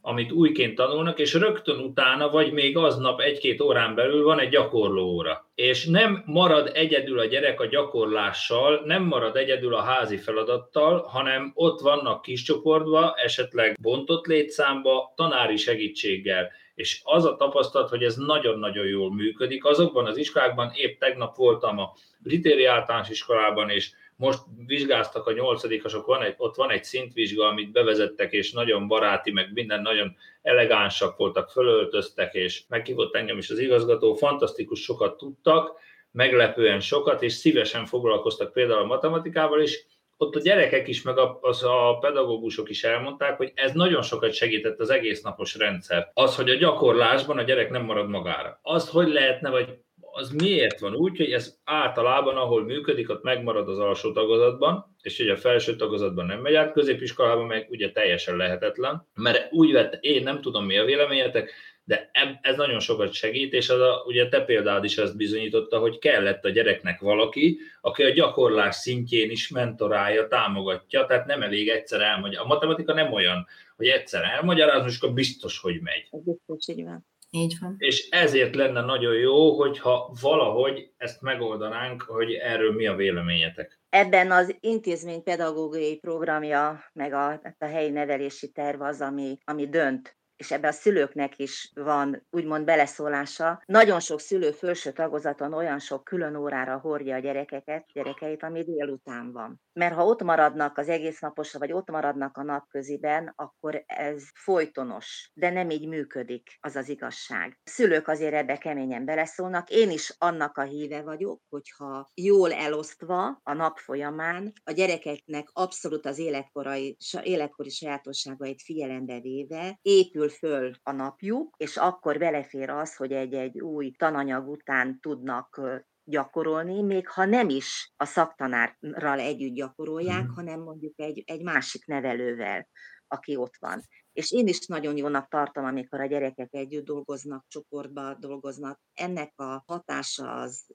S1: amit újként tanulnak, és rögtön utána, vagy még aznap egy-két órán belül van egy gyakorló óra. És nem marad egyedül a gyerek a gyakorlással, nem marad egyedül a házi feladattal, hanem ott vannak kis csoportba, esetleg bontott létszámba, tanári segítséggel. És az a tapasztalat, hogy ez nagyon-nagyon jól működik. Azokban az iskolákban, épp tegnap voltam a Ritéri általános iskolában, és most vizsgáztak a nyolcadikosok, van egy, ott van egy szintvizsga, amit bevezettek, és nagyon baráti, meg minden nagyon elegánsak voltak, fölöltöztek, és meghívott engem is az igazgató, fantasztikus sokat tudtak, meglepően sokat, és szívesen foglalkoztak például a matematikával is, ott a gyerekek is, meg a, az a pedagógusok is elmondták, hogy ez nagyon sokat segített az egész napos rendszer. Az, hogy a gyakorlásban a gyerek nem marad magára. Az, hogy lehetne, vagy az miért van úgy, hogy ez általában, ahol működik, ott megmarad az alsó tagozatban, és ugye a felső tagozatban nem megy át, középiskolában meg ugye teljesen lehetetlen, mert úgy vett, én nem tudom mi a véleményetek, de ez nagyon sokat segít, és az a, ugye te példád is ezt bizonyította, hogy kellett a gyereknek valaki, aki a gyakorlás szintjén is mentorálja, támogatja, tehát nem elég egyszer elmagyarázni. A matematika nem olyan, hogy egyszer elmagyarázom, és akkor biztos, hogy megy.
S2: Biztos, így van.
S3: Így van.
S1: És ezért lenne nagyon jó, hogyha valahogy ezt megoldanánk, hogy erről mi a véleményetek.
S2: Ebben az intézmény pedagógiai programja, meg a, a helyi nevelési terv az, ami, ami dönt és ebbe a szülőknek is van úgymond beleszólása. Nagyon sok szülő felső tagozaton olyan sok külön órára hordja a gyerekeket, gyerekeit, ami délután van. Mert ha ott maradnak az egész naposra, vagy ott maradnak a napköziben, akkor ez folytonos, de nem így működik, az az igazság. A szülők azért ebbe keményen beleszólnak. Én is annak a híve vagyok, hogyha jól elosztva a nap folyamán a gyerekeknek abszolút az életkorai, életkori sajátosságait figyelembe véve épül föl a napjuk, és akkor belefér az, hogy egy-egy új tananyag után tudnak gyakorolni, még ha nem is a szaktanárral együtt gyakorolják, mm. hanem mondjuk egy, egy másik nevelővel, aki ott van. És én is nagyon jónak tartom, amikor a gyerekek együtt dolgoznak, csoportban dolgoznak. Ennek a hatása az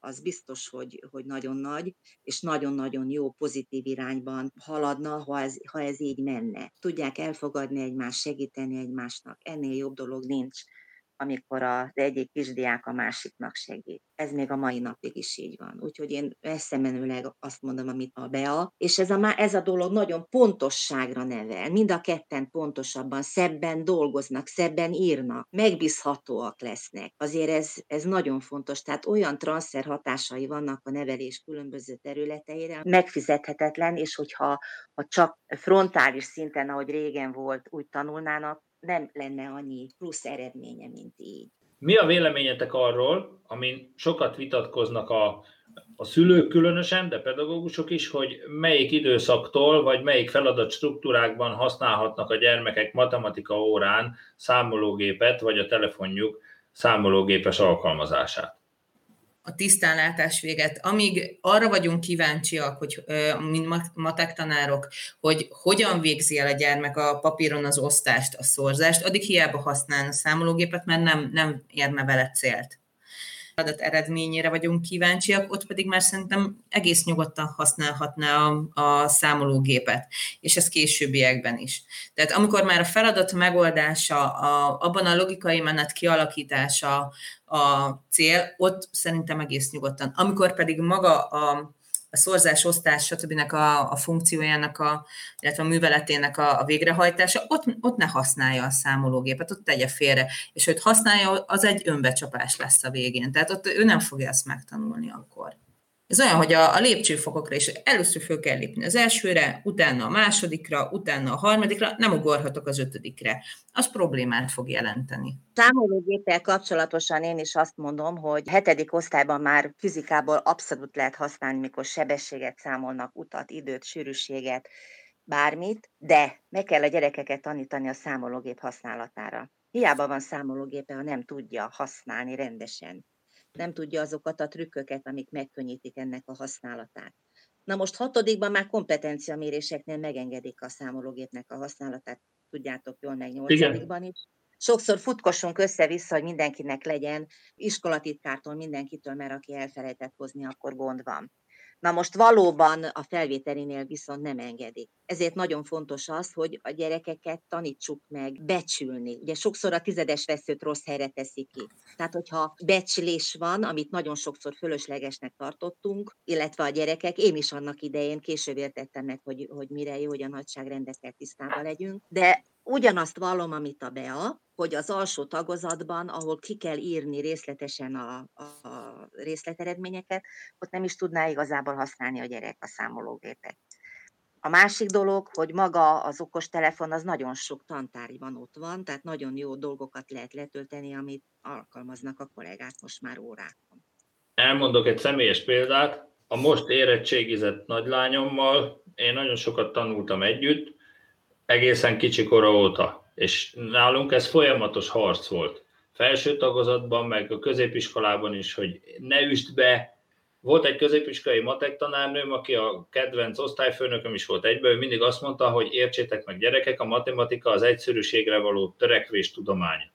S2: az biztos, hogy, hogy nagyon nagy, és nagyon-nagyon jó, pozitív irányban haladna, ha ez, ha ez így menne. Tudják elfogadni egymást, segíteni egymásnak. Ennél jobb dolog nincs amikor az egyik kisdiák a másiknak segít. Ez még a mai napig is így van. Úgyhogy én eszemenőleg azt mondom, amit a Bea, és ez a, ez a dolog nagyon pontosságra nevel. Mind a ketten pontosabban, szebben dolgoznak, szebben írnak, megbízhatóak lesznek. Azért ez, ez nagyon fontos. Tehát olyan transfer hatásai vannak a nevelés különböző területeire, megfizethetetlen, és hogyha ha csak frontális szinten, ahogy régen volt, úgy tanulnának, nem lenne annyi plusz eredménye, mint így.
S1: Mi a véleményetek arról, amin sokat vitatkoznak a, a szülők különösen, de pedagógusok is, hogy melyik időszaktól, vagy melyik feladat struktúrákban használhatnak a gyermekek matematika órán számológépet, vagy a telefonjuk számológépes alkalmazását?
S3: A tisztánlátás véget, amíg arra vagyunk kíváncsiak, hogy mint matek tanárok, hogy hogyan végzi el a gyermek a papíron az osztást, a szorzást, addig hiába használna a számológépet, mert nem, nem érne vele célt adat eredményére vagyunk kíváncsiak, ott pedig már szerintem egész nyugodtan használhatná a, a számológépet, és ez későbbiekben is. Tehát amikor már a feladat megoldása, a, abban a logikai menet kialakítása a cél, ott szerintem egész nyugodtan. Amikor pedig maga a, a szorzás, osztás, stb. A, a funkciójának, a, illetve a műveletének a, a végrehajtása, ott, ott ne használja a számológépet, ott tegye félre. És hogy használja, az egy önbecsapás lesz a végén. Tehát ott ő nem fogja ezt megtanulni akkor. Ez olyan, hogy a, a lépcsőfokokra is először föl kell lépni az elsőre, utána a másodikra, utána a harmadikra, nem ugorhatok az ötödikre. Az problémát fog jelenteni.
S2: Számológéppel kapcsolatosan én is azt mondom, hogy hetedik osztályban már fizikából abszolút lehet használni, mikor sebességet számolnak, utat, időt, sűrűséget, bármit, de meg kell a gyerekeket tanítani a számológép használatára. Hiába van számológépe, ha nem tudja használni rendesen nem tudja azokat a trükköket, amik megkönnyítik ennek a használatát. Na most hatodikban már kompetenciaméréseknél megengedik a számológépnek a használatát, tudjátok jól, meg nyolcadikban is. Sokszor futkosunk össze-vissza, hogy mindenkinek legyen, iskolatitkártól, mindenkitől, mert aki elfelejtett hozni, akkor gond van. Na most valóban a felvételinél viszont nem engedik. Ezért nagyon fontos az, hogy a gyerekeket tanítsuk meg becsülni. Ugye sokszor a tizedes veszőt rossz helyre teszik ki. Tehát, hogyha becslés van, amit nagyon sokszor fölöslegesnek tartottunk, illetve a gyerekek, én is annak idején később értettem meg, hogy, hogy mire jó, hogy a nagyságrendekkel tisztában legyünk, de ugyanazt vallom, amit a Bea, hogy az alsó tagozatban, ahol ki kell írni részletesen a, a részleteredményeket, ott nem is tudná igazából használni a gyerek a számológépet. A másik dolog, hogy maga az okostelefon az nagyon sok tantárgyban ott van, tehát nagyon jó dolgokat lehet letölteni, amit alkalmaznak a kollégák most már órákon.
S1: Elmondok egy személyes példát. A most érettségizett nagylányommal én nagyon sokat tanultam együtt, egészen kicsi kora óta. És nálunk ez folyamatos harc volt. Felső tagozatban, meg a középiskolában is, hogy ne üst be. Volt egy középiskolai matek tanárnőm, aki a kedvenc osztályfőnököm is volt egyben, ő mindig azt mondta, hogy értsétek meg gyerekek, a matematika az egyszerűségre való törekvés tudománya.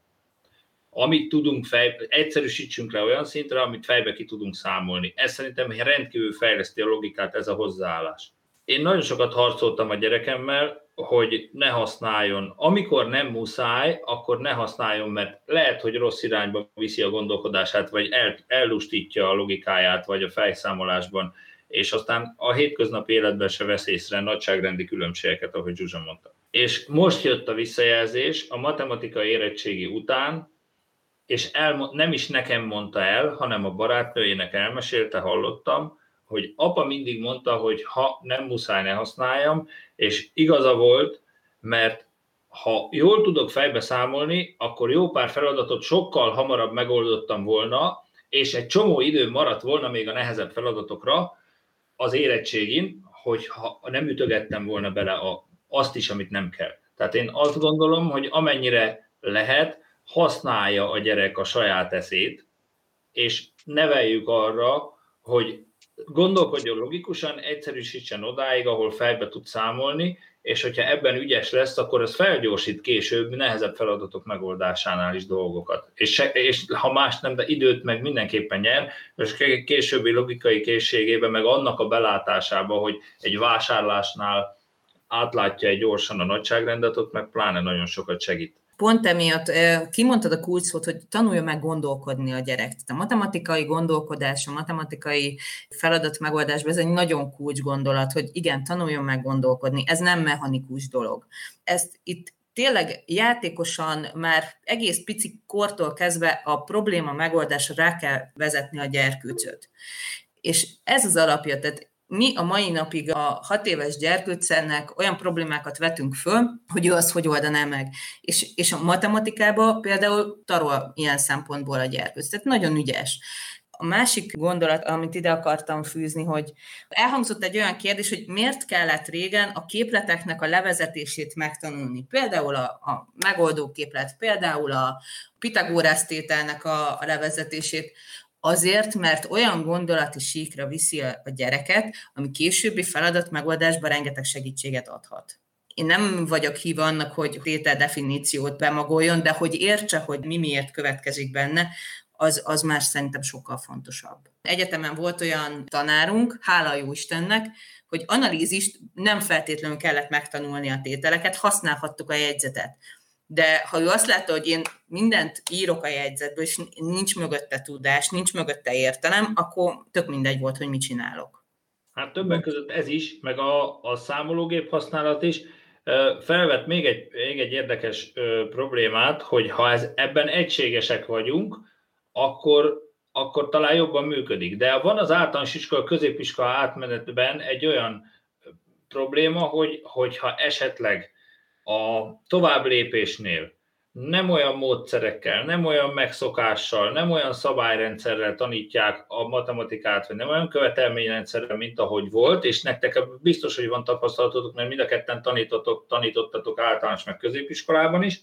S1: Amit tudunk fej, egyszerűsítsünk le olyan szintre, amit fejbe ki tudunk számolni. Ez szerintem rendkívül fejleszti a logikát ez a hozzáállás. Én nagyon sokat harcoltam a gyerekemmel, hogy ne használjon. Amikor nem muszáj, akkor ne használjon, mert lehet, hogy rossz irányba viszi a gondolkodását, vagy el, ellustítja a logikáját, vagy a fejszámolásban, és aztán a hétköznapi életben se vesz észre nagyságrendi különbségeket, ahogy Zsuzsa mondta. És most jött a visszajelzés a matematikai érettségi után, és el, nem is nekem mondta el, hanem a barátnőjének elmesélte, hallottam, hogy apa mindig mondta, hogy ha nem muszáj, ne használjam, és igaza volt, mert ha jól tudok fejbe számolni, akkor jó pár feladatot sokkal hamarabb megoldottam volna, és egy csomó idő maradt volna még a nehezebb feladatokra az érettségin, hogyha nem ütögettem volna bele a, azt is, amit nem kell. Tehát én azt gondolom, hogy amennyire lehet, használja a gyerek a saját eszét, és neveljük arra, hogy gondolkodjon logikusan, egyszerűsítsen odáig, ahol fejbe tud számolni, és hogyha ebben ügyes lesz, akkor ez felgyorsít később nehezebb feladatok megoldásánál is dolgokat. És, se, és ha más nem, de időt meg mindenképpen nyer, és későbbi logikai készségében, meg annak a belátásában, hogy egy vásárlásnál átlátja egy gyorsan a nagyságrendet, ott meg pláne nagyon sokat segít
S3: pont emiatt kimondtad a kulcsszót, hogy tanulja meg gondolkodni a gyerek. Tehát a matematikai gondolkodás, a matematikai feladat megoldásban ez egy nagyon kulcs gondolat, hogy igen, tanuljon meg gondolkodni. Ez nem mechanikus dolog. Ezt itt tényleg játékosan már egész pici kortól kezdve a probléma megoldásra rá kell vezetni a gyerkőcöt. És ez az alapja, tehát mi a mai napig a hat éves gyerkőcennek olyan problémákat vetünk föl, hogy ő azt hogy oldaná meg. És, és a matematikában például tarol ilyen szempontból a gyerkőc. Tehát nagyon ügyes. A másik gondolat, amit ide akartam fűzni, hogy elhangzott egy olyan kérdés, hogy miért kellett régen a képleteknek a levezetését megtanulni. Például a, a megoldó képlet, például a Pitagórász tételnek a, a levezetését. Azért, mert olyan gondolati síkra viszi a gyereket, ami későbbi feladat megoldásban rengeteg segítséget adhat. Én nem vagyok híva annak, hogy tétel definíciót bemagoljon, de hogy értse, hogy mi miért következik benne, az, az már szerintem sokkal fontosabb. Egyetemen volt olyan tanárunk, hála jó Istennek, hogy analízist nem feltétlenül kellett megtanulni a tételeket, használhattuk a jegyzetet de ha ő azt látta, hogy én mindent írok a jegyzetből, és nincs mögötte tudás, nincs mögötte értelem, akkor tök mindegy volt, hogy mit csinálok.
S1: Hát többek között ez is, meg a, a számológép használat is felvet még egy, még egy érdekes problémát, hogy ha ez, ebben egységesek vagyunk, akkor, akkor talán jobban működik. De van az általános iskola, középiskola átmenetben egy olyan probléma, hogy, hogyha esetleg a tovább lépésnél nem olyan módszerekkel, nem olyan megszokással, nem olyan szabályrendszerrel tanítják a matematikát, vagy nem olyan követelményrendszerrel, mint ahogy volt, és nektek biztos, hogy van tapasztalatotok, mert mind a ketten tanítottatok, tanítottatok általános meg középiskolában is.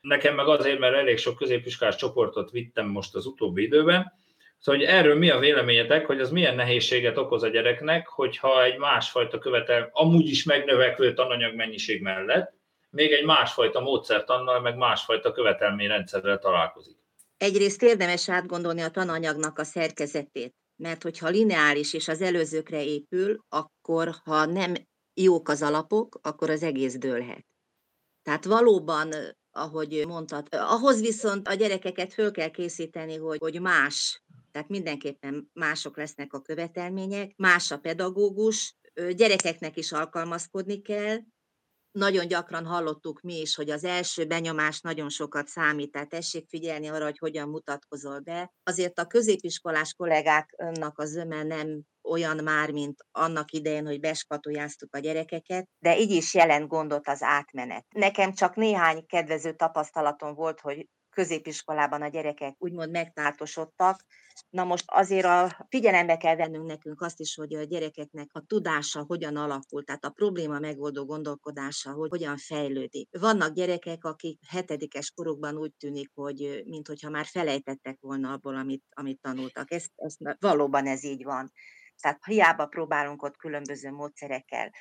S1: Nekem meg azért, mert elég sok középiskolás csoportot vittem most az utóbbi időben, Szóval, hogy erről mi a véleményetek, hogy az milyen nehézséget okoz a gyereknek, hogyha egy másfajta követel, amúgy is megnövekvő tananyag mennyiség mellett, még egy másfajta módszertannal, meg másfajta követelményrendszerrel találkozik.
S2: Egyrészt érdemes átgondolni a tananyagnak a szerkezetét, mert hogyha lineáris és az előzőkre épül, akkor ha nem jók az alapok, akkor az egész dőlhet. Tehát valóban, ahogy mondtad, ahhoz viszont a gyerekeket föl kell készíteni, hogy, hogy más, tehát mindenképpen mások lesznek a követelmények, más a pedagógus, gyerekeknek is alkalmazkodni kell, nagyon gyakran hallottuk mi is, hogy az első benyomás nagyon sokat számít, tehát tessék figyelni arra, hogy hogyan mutatkozol be. Azért a középiskolás kollégáknak az zöme nem olyan már, mint annak idején, hogy beskatujáztuk a gyerekeket, de így is jelent gondot az átmenet. Nekem csak néhány kedvező tapasztalatom volt, hogy középiskolában a gyerekek úgymond megtáltosodtak. Na most azért a figyelembe kell vennünk nekünk azt is, hogy a gyerekeknek a tudása hogyan alakul, tehát a probléma megoldó gondolkodása, hogy hogyan fejlődik. Vannak gyerekek, akik hetedikes korukban úgy tűnik, hogy mintha már felejtettek volna abból, amit, amit tanultak. Ez, ez, valóban ez így van. Tehát hiába próbálunk ott különböző módszerekkel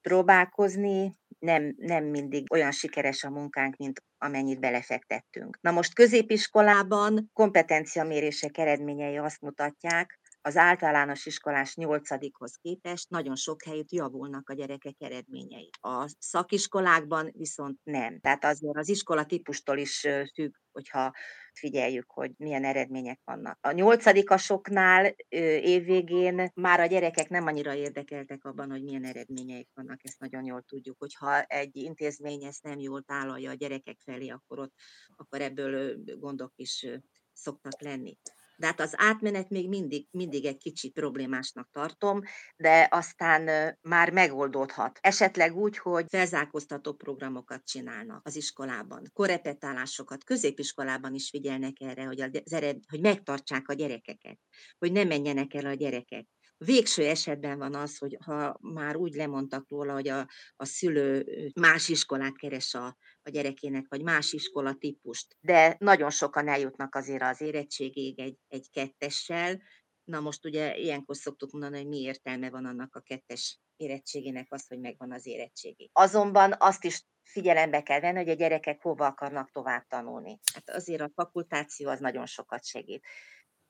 S2: próbálkozni, nem, nem mindig olyan sikeres a munkánk, mint amennyit belefektettünk. Na most középiskolában kompetenciamérések eredményei azt mutatják, az általános iskolás nyolcadikhoz képest nagyon sok helyütt javulnak a gyerekek eredményei. A szakiskolákban viszont nem. Tehát azért az iskola típustól is függ, hogyha figyeljük, hogy milyen eredmények vannak. A nyolcadikasoknál évvégén már a gyerekek nem annyira érdekeltek abban, hogy milyen eredményeik vannak, ezt nagyon jól tudjuk, hogyha egy intézmény ezt nem jól tálalja a gyerekek felé, akkor ott akkor ebből gondok is szoktak lenni de hát az átmenet még mindig, mindig egy kicsit problémásnak tartom, de aztán már megoldódhat. Esetleg úgy, hogy felzárkóztató programokat csinálnak az iskolában, korepetálásokat, középiskolában is figyelnek erre, hogy, az ered, hogy megtartsák a gyerekeket, hogy ne menjenek el a gyerekek. Végső esetben van az, hogy ha már úgy lemondtak róla, hogy a, a szülő más iskolát keres a, a gyerekének, vagy más iskola típust, de nagyon sokan eljutnak azért az érettségig egy, egy kettessel. Na most ugye ilyenkor szoktuk mondani, hogy mi értelme van annak a kettes érettségének az, hogy megvan az érettségi. Azonban azt is figyelembe kell venni, hogy a gyerekek hova akarnak tovább tanulni. Hát azért a fakultáció az nagyon sokat segít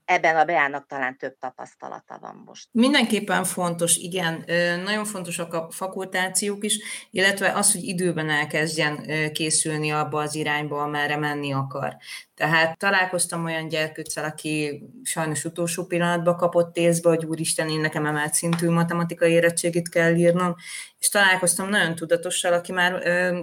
S2: ebben a Beának talán több tapasztalata van most.
S3: Mindenképpen fontos, igen, nagyon fontosak a fakultációk is, illetve az, hogy időben elkezdjen készülni abba az irányba, amerre menni akar. Tehát találkoztam olyan gyerkőccel, aki sajnos utolsó pillanatban kapott észbe, hogy úristen, én nekem emelt szintű matematikai érettségit kell írnom, és találkoztam nagyon tudatossal, aki már ö,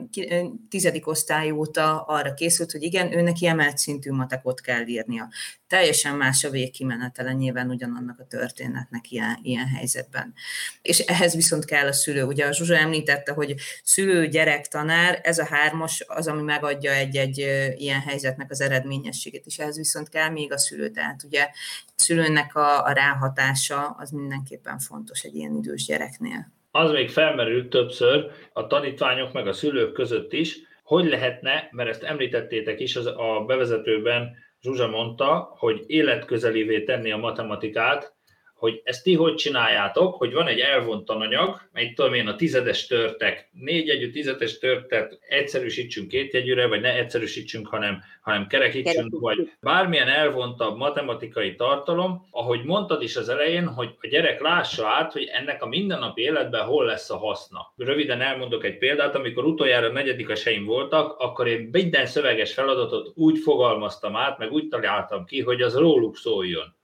S3: tizedik osztály óta arra készült, hogy igen, ő neki emelt szintű matekot kell írnia. Teljesen más a végkimenetele nyilván ugyanannak a történetnek ilyen, ilyen helyzetben. És ehhez viszont kell a szülő. Ugye a Zsuzsa említette, hogy szülő, gyerek, tanár, ez a hármas az, ami megadja egy-egy ilyen helyzetnek az eredményességét is, ehhez viszont kell még a szülő, tehát ugye szülőnek a, a ráhatása az mindenképpen fontos egy ilyen idős gyereknél.
S1: Az még felmerült többször a tanítványok meg a szülők között is, hogy lehetne, mert ezt említettétek is az, a bevezetőben, Zsuzsa mondta, hogy életközelévé tenni a matematikát, hogy ezt ti hogy csináljátok, hogy van egy elvont tananyag, mely tudom én a tizedes törtek, négy jegyű tizedes törtet egyszerűsítsünk két jegyűre, vagy ne egyszerűsítsünk, hanem, hanem kerekítsünk, vagy bármilyen elvontabb matematikai tartalom, ahogy mondtad is az elején, hogy a gyerek lássa át, hogy ennek a mindennapi életben hol lesz a haszna. Röviden elmondok egy példát, amikor utoljára negyedikeseim voltak, akkor én minden szöveges feladatot úgy fogalmaztam át, meg úgy találtam ki, hogy az róluk szóljon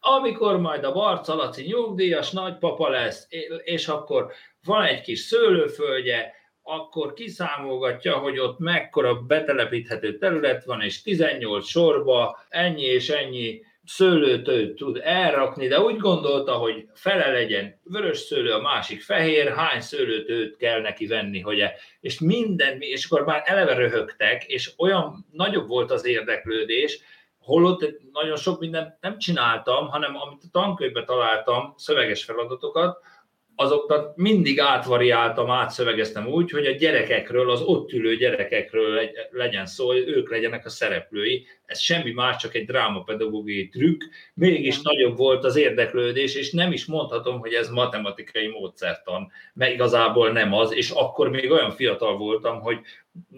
S1: amikor majd a Barca Laci nyugdíjas nagypapa lesz, és akkor van egy kis szőlőföldje, akkor kiszámolgatja, hogy ott mekkora betelepíthető terület van, és 18 sorba ennyi és ennyi szőlőt tud elrakni, de úgy gondolta, hogy fele legyen vörös szőlő, a másik fehér, hány szőlőtőt kell neki venni, hogy e, és minden, és akkor már eleve röhögtek, és olyan nagyobb volt az érdeklődés, holott nagyon sok mindent nem csináltam, hanem amit a tankönyvben találtam, szöveges feladatokat, azokat mindig átvariáltam, átszövegeztem úgy, hogy a gyerekekről, az ott ülő gyerekekről legyen szó, hogy ők legyenek a szereplői. Ez semmi más, csak egy drámapedagógiai trükk. Mégis ja. nagyobb volt az érdeklődés, és nem is mondhatom, hogy ez matematikai módszertan, mert igazából nem az, és akkor még olyan fiatal voltam, hogy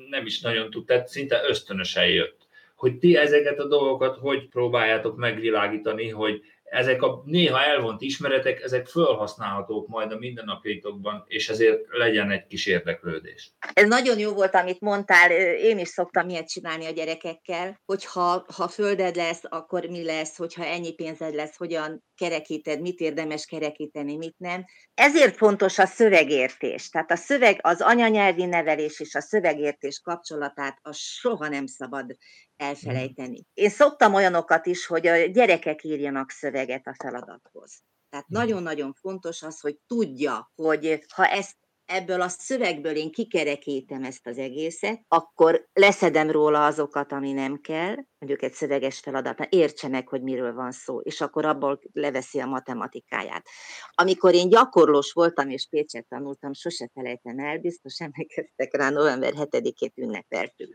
S1: nem is nagyon tudtam, szinte ösztönösen jött. Hogy ti ezeket a dolgokat hogy próbáljátok megvilágítani, hogy ezek a néha elvont ismeretek, ezek felhasználhatók majd a mindennapjaitokban, és ezért legyen egy kis érdeklődés.
S2: Ez nagyon jó volt, amit mondtál, én is szoktam ilyet csinálni a gyerekekkel, hogy ha, földed lesz, akkor mi lesz, hogyha ennyi pénzed lesz, hogyan kerekíted, mit érdemes kerekíteni, mit nem. Ezért fontos a szövegértés. Tehát a szöveg, az anyanyelvi nevelés és a szövegértés kapcsolatát az soha nem szabad elfelejteni. Én szoktam olyanokat is, hogy a gyerekek írjanak szöveget a feladathoz. Tehát nagyon-nagyon fontos az, hogy tudja, hogy ha ezt ebből a szövegből én kikerekítem ezt az egészet, akkor leszedem róla azokat, ami nem kell, mondjuk egy szöveges feladat, értse meg, hogy miről van szó, és akkor abból leveszi a matematikáját. Amikor én gyakorlós voltam, és Pécset tanultam, sose felejtem el, biztos emlékeztek rá, november 7-ét ünnepeltük.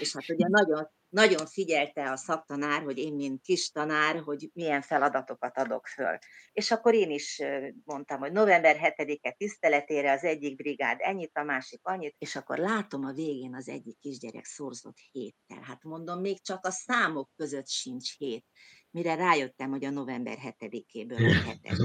S2: És hát ugye nagyon nagyon figyelte a szaktanár, hogy én, mint kis tanár, hogy milyen feladatokat adok föl. És akkor én is mondtam, hogy november 7-e tiszteletére az egyik brigád ennyit, a másik annyit, és akkor látom a végén az egyik kisgyerek szorzott héttel. Hát mondom, még csak a számok között sincs hét mire rájöttem, hogy a november 7-éből a hetes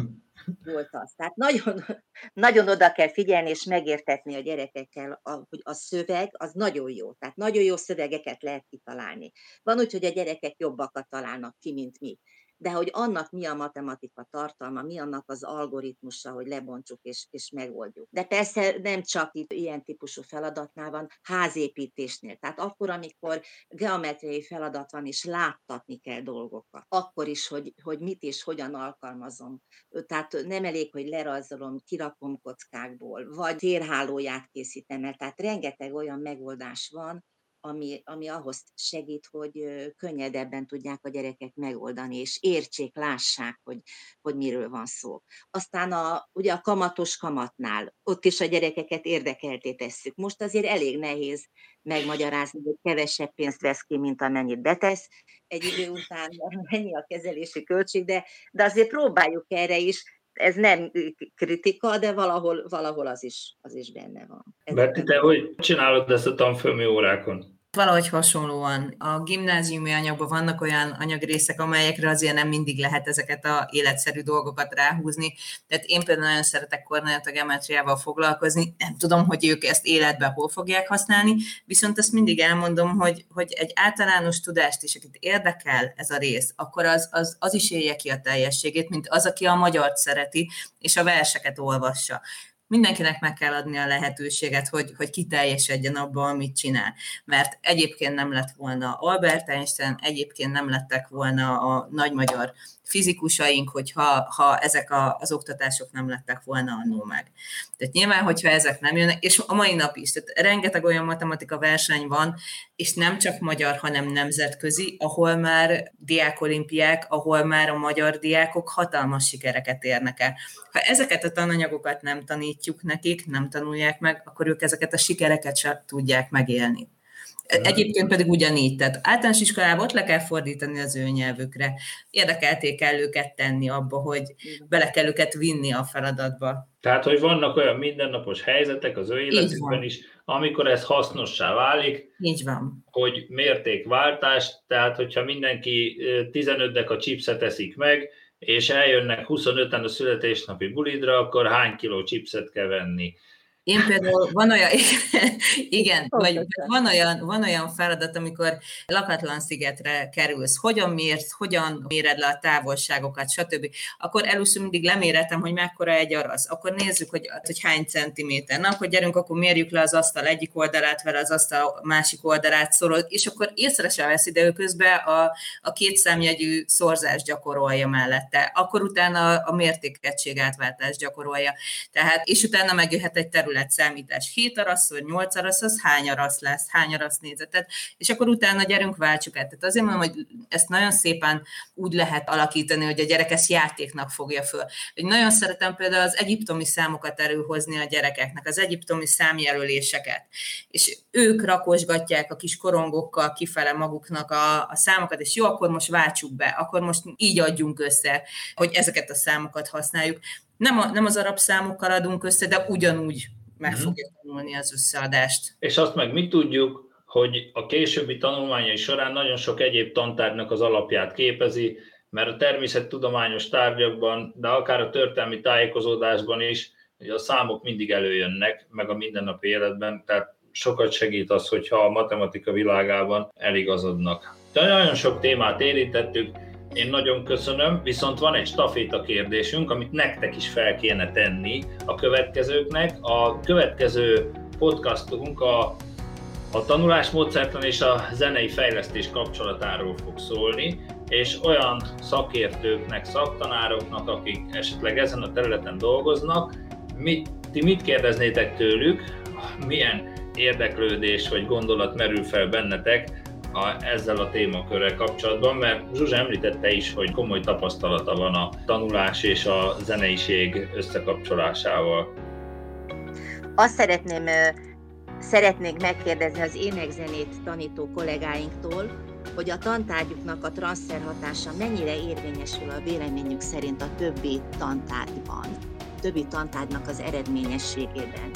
S2: volt az. Tehát nagyon, nagyon oda kell figyelni és megértetni a gyerekekkel, hogy a szöveg az nagyon jó. Tehát nagyon jó szövegeket lehet kitalálni. Van úgy, hogy a gyerekek jobbakat találnak ki, mint mi de hogy annak mi a matematika tartalma, mi annak az algoritmusa, hogy lebontsuk és, és megoldjuk. De persze nem csak itt ilyen típusú feladatnál van, házépítésnél. Tehát akkor, amikor geometriai feladat van, és láttatni kell dolgokat, akkor is, hogy, hogy mit és hogyan alkalmazom. Tehát nem elég, hogy lerajzolom, kirakom kockákból, vagy térhálóját készítem el. Tehát rengeteg olyan megoldás van, ami, ami ahhoz segít, hogy könnyedebben tudják a gyerekek megoldani, és értsék, lássák, hogy, hogy miről van szó. Aztán a, ugye a kamatos kamatnál, ott is a gyerekeket érdekelté tesszük. Most azért elég nehéz megmagyarázni, hogy kevesebb pénzt vesz ki, mint amennyit betesz. Egy idő után mennyi a kezelési költség, de, de azért próbáljuk erre is ez nem kritika, de valahol, valahol az, is, az is benne van.
S1: Berti, te hogy csinálod ezt a tanfolyami órákon?
S3: Valahogy hasonlóan. A gimnáziumi anyagban vannak olyan anyagrészek, amelyekre azért nem mindig lehet ezeket a életszerű dolgokat ráhúzni. Tehát én például nagyon szeretek a geometriával foglalkozni, nem tudom, hogy ők ezt életben hol fogják használni, viszont azt mindig elmondom, hogy, hogy egy általános tudást is, akit érdekel ez a rész, akkor az, az, az is élje ki a teljességét, mint az, aki a magyart szereti, és a verseket olvassa mindenkinek meg kell adni a lehetőséget, hogy, hogy kiteljesedjen abban, amit csinál. Mert egyébként nem lett volna Albert Einstein, egyébként nem lettek volna a nagy magyar fizikusaink, hogyha ha ezek a, az oktatások nem lettek volna annó meg. Tehát nyilván, hogyha ezek nem jönnek, és a mai nap is, tehát rengeteg olyan matematika verseny van, és nem csak magyar, hanem nemzetközi, ahol már diákolimpiák, ahol már a magyar diákok hatalmas sikereket érnek el. Ha ezeket a tananyagokat nem tanítjuk nekik, nem tanulják meg, akkor ők ezeket a sikereket sem tudják megélni. Egyébként pedig ugyanígy, tehát általános iskolában ott le kell fordítani az ő nyelvükre. Érdekelték kell őket tenni abba, hogy bele kell őket vinni a feladatba.
S1: Tehát, hogy vannak olyan mindennapos helyzetek az ő életükben is, amikor ez hasznossá válik.
S3: Így van.
S1: Hogy mértékváltás, tehát hogyha mindenki 15 a chipset eszik meg, és eljönnek 25-en a születésnapi bulidra, akkor hány kiló chipset kell venni
S3: Én például van olyan, igen, vagy van olyan, van olyan feladat, amikor lakatlan szigetre kerülsz, hogyan mérsz, hogyan méred le a távolságokat, stb. Akkor először mindig leméretem, hogy mekkora egy arasz. Akkor nézzük, hogy, hogy hány centiméter. Na, akkor gyerünk, akkor mérjük le az asztal egyik oldalát, vele az asztal másik oldalát szorol, és akkor észre sem vesz ide közben a, a két számjegyű szorzás gyakorolja mellette. Akkor utána a mértékegység átváltás gyakorolja. Tehát, és utána megjöhet egy terület területszámítás. 7 arasz, vagy 8 arasz, az hány arasz lesz, hány arasz nézetet, és akkor utána gyerünk, váltsuk el. Tehát azért mondom, hogy ezt nagyon szépen úgy lehet alakítani, hogy a gyerek ezt játéknak fogja föl. Hogy nagyon szeretem például az egyiptomi számokat előhozni a gyerekeknek, az egyiptomi számjelöléseket. És ők rakosgatják a kis korongokkal kifele maguknak a, a számokat, és jó, akkor most váltsuk be, akkor most így adjunk össze, hogy ezeket a számokat használjuk. Nem, a, nem az arab számokkal adunk össze, de ugyanúgy meg uh-huh. fogja tanulni az összeadást.
S1: És azt meg mi tudjuk, hogy a későbbi tanulmányai során nagyon sok egyéb tantárgynak az alapját képezi, mert a természettudományos tárgyakban, de akár a történelmi tájékozódásban is, hogy a számok mindig előjönnek, meg a mindennapi életben, tehát sokat segít az, hogyha a matematika világában eligazodnak. De nagyon sok témát érintettük, én nagyon köszönöm, viszont van egy staféta kérdésünk, amit nektek is fel kéne tenni a következőknek. A következő podcastunk a, a tanulásmódszertan és a zenei fejlesztés kapcsolatáról fog szólni, és olyan szakértőknek, szaktanároknak, akik esetleg ezen a területen dolgoznak, mit, ti mit kérdeznétek tőlük, milyen érdeklődés vagy gondolat merül fel bennetek a, ezzel a témakörrel kapcsolatban, mert Zsuzsa említette is, hogy komoly tapasztalata van a tanulás és a zeneiség összekapcsolásával.
S2: Azt szeretném, szeretnék megkérdezni az énekzenét tanító kollégáinktól, hogy a tantárgyuknak a transfer hatása mennyire érvényesül a véleményük szerint a többi tantárgyban, többi tantárgynak az eredményességében.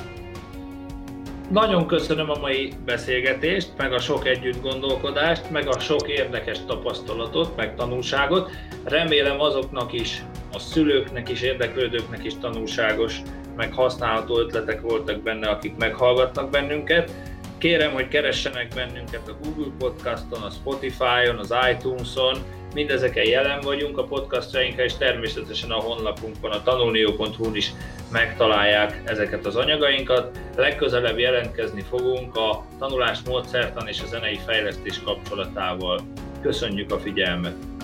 S1: Nagyon köszönöm a mai beszélgetést, meg a sok együtt gondolkodást, meg a sok érdekes tapasztalatot, meg tanulságot. Remélem azoknak is, a szülőknek is, érdeklődőknek is tanulságos, meg használható ötletek voltak benne, akik meghallgatnak bennünket. Kérem, hogy keressenek bennünket a Google Podcaston, a Spotify-on, az iTunes-on, mindezeken jelen vagyunk a podcastjainkra, és természetesen a honlapunkon, a tanulnió.hu-n is megtalálják ezeket az anyagainkat. Legközelebb jelentkezni fogunk a tanulás módszertan és a zenei fejlesztés kapcsolatával. Köszönjük a figyelmet!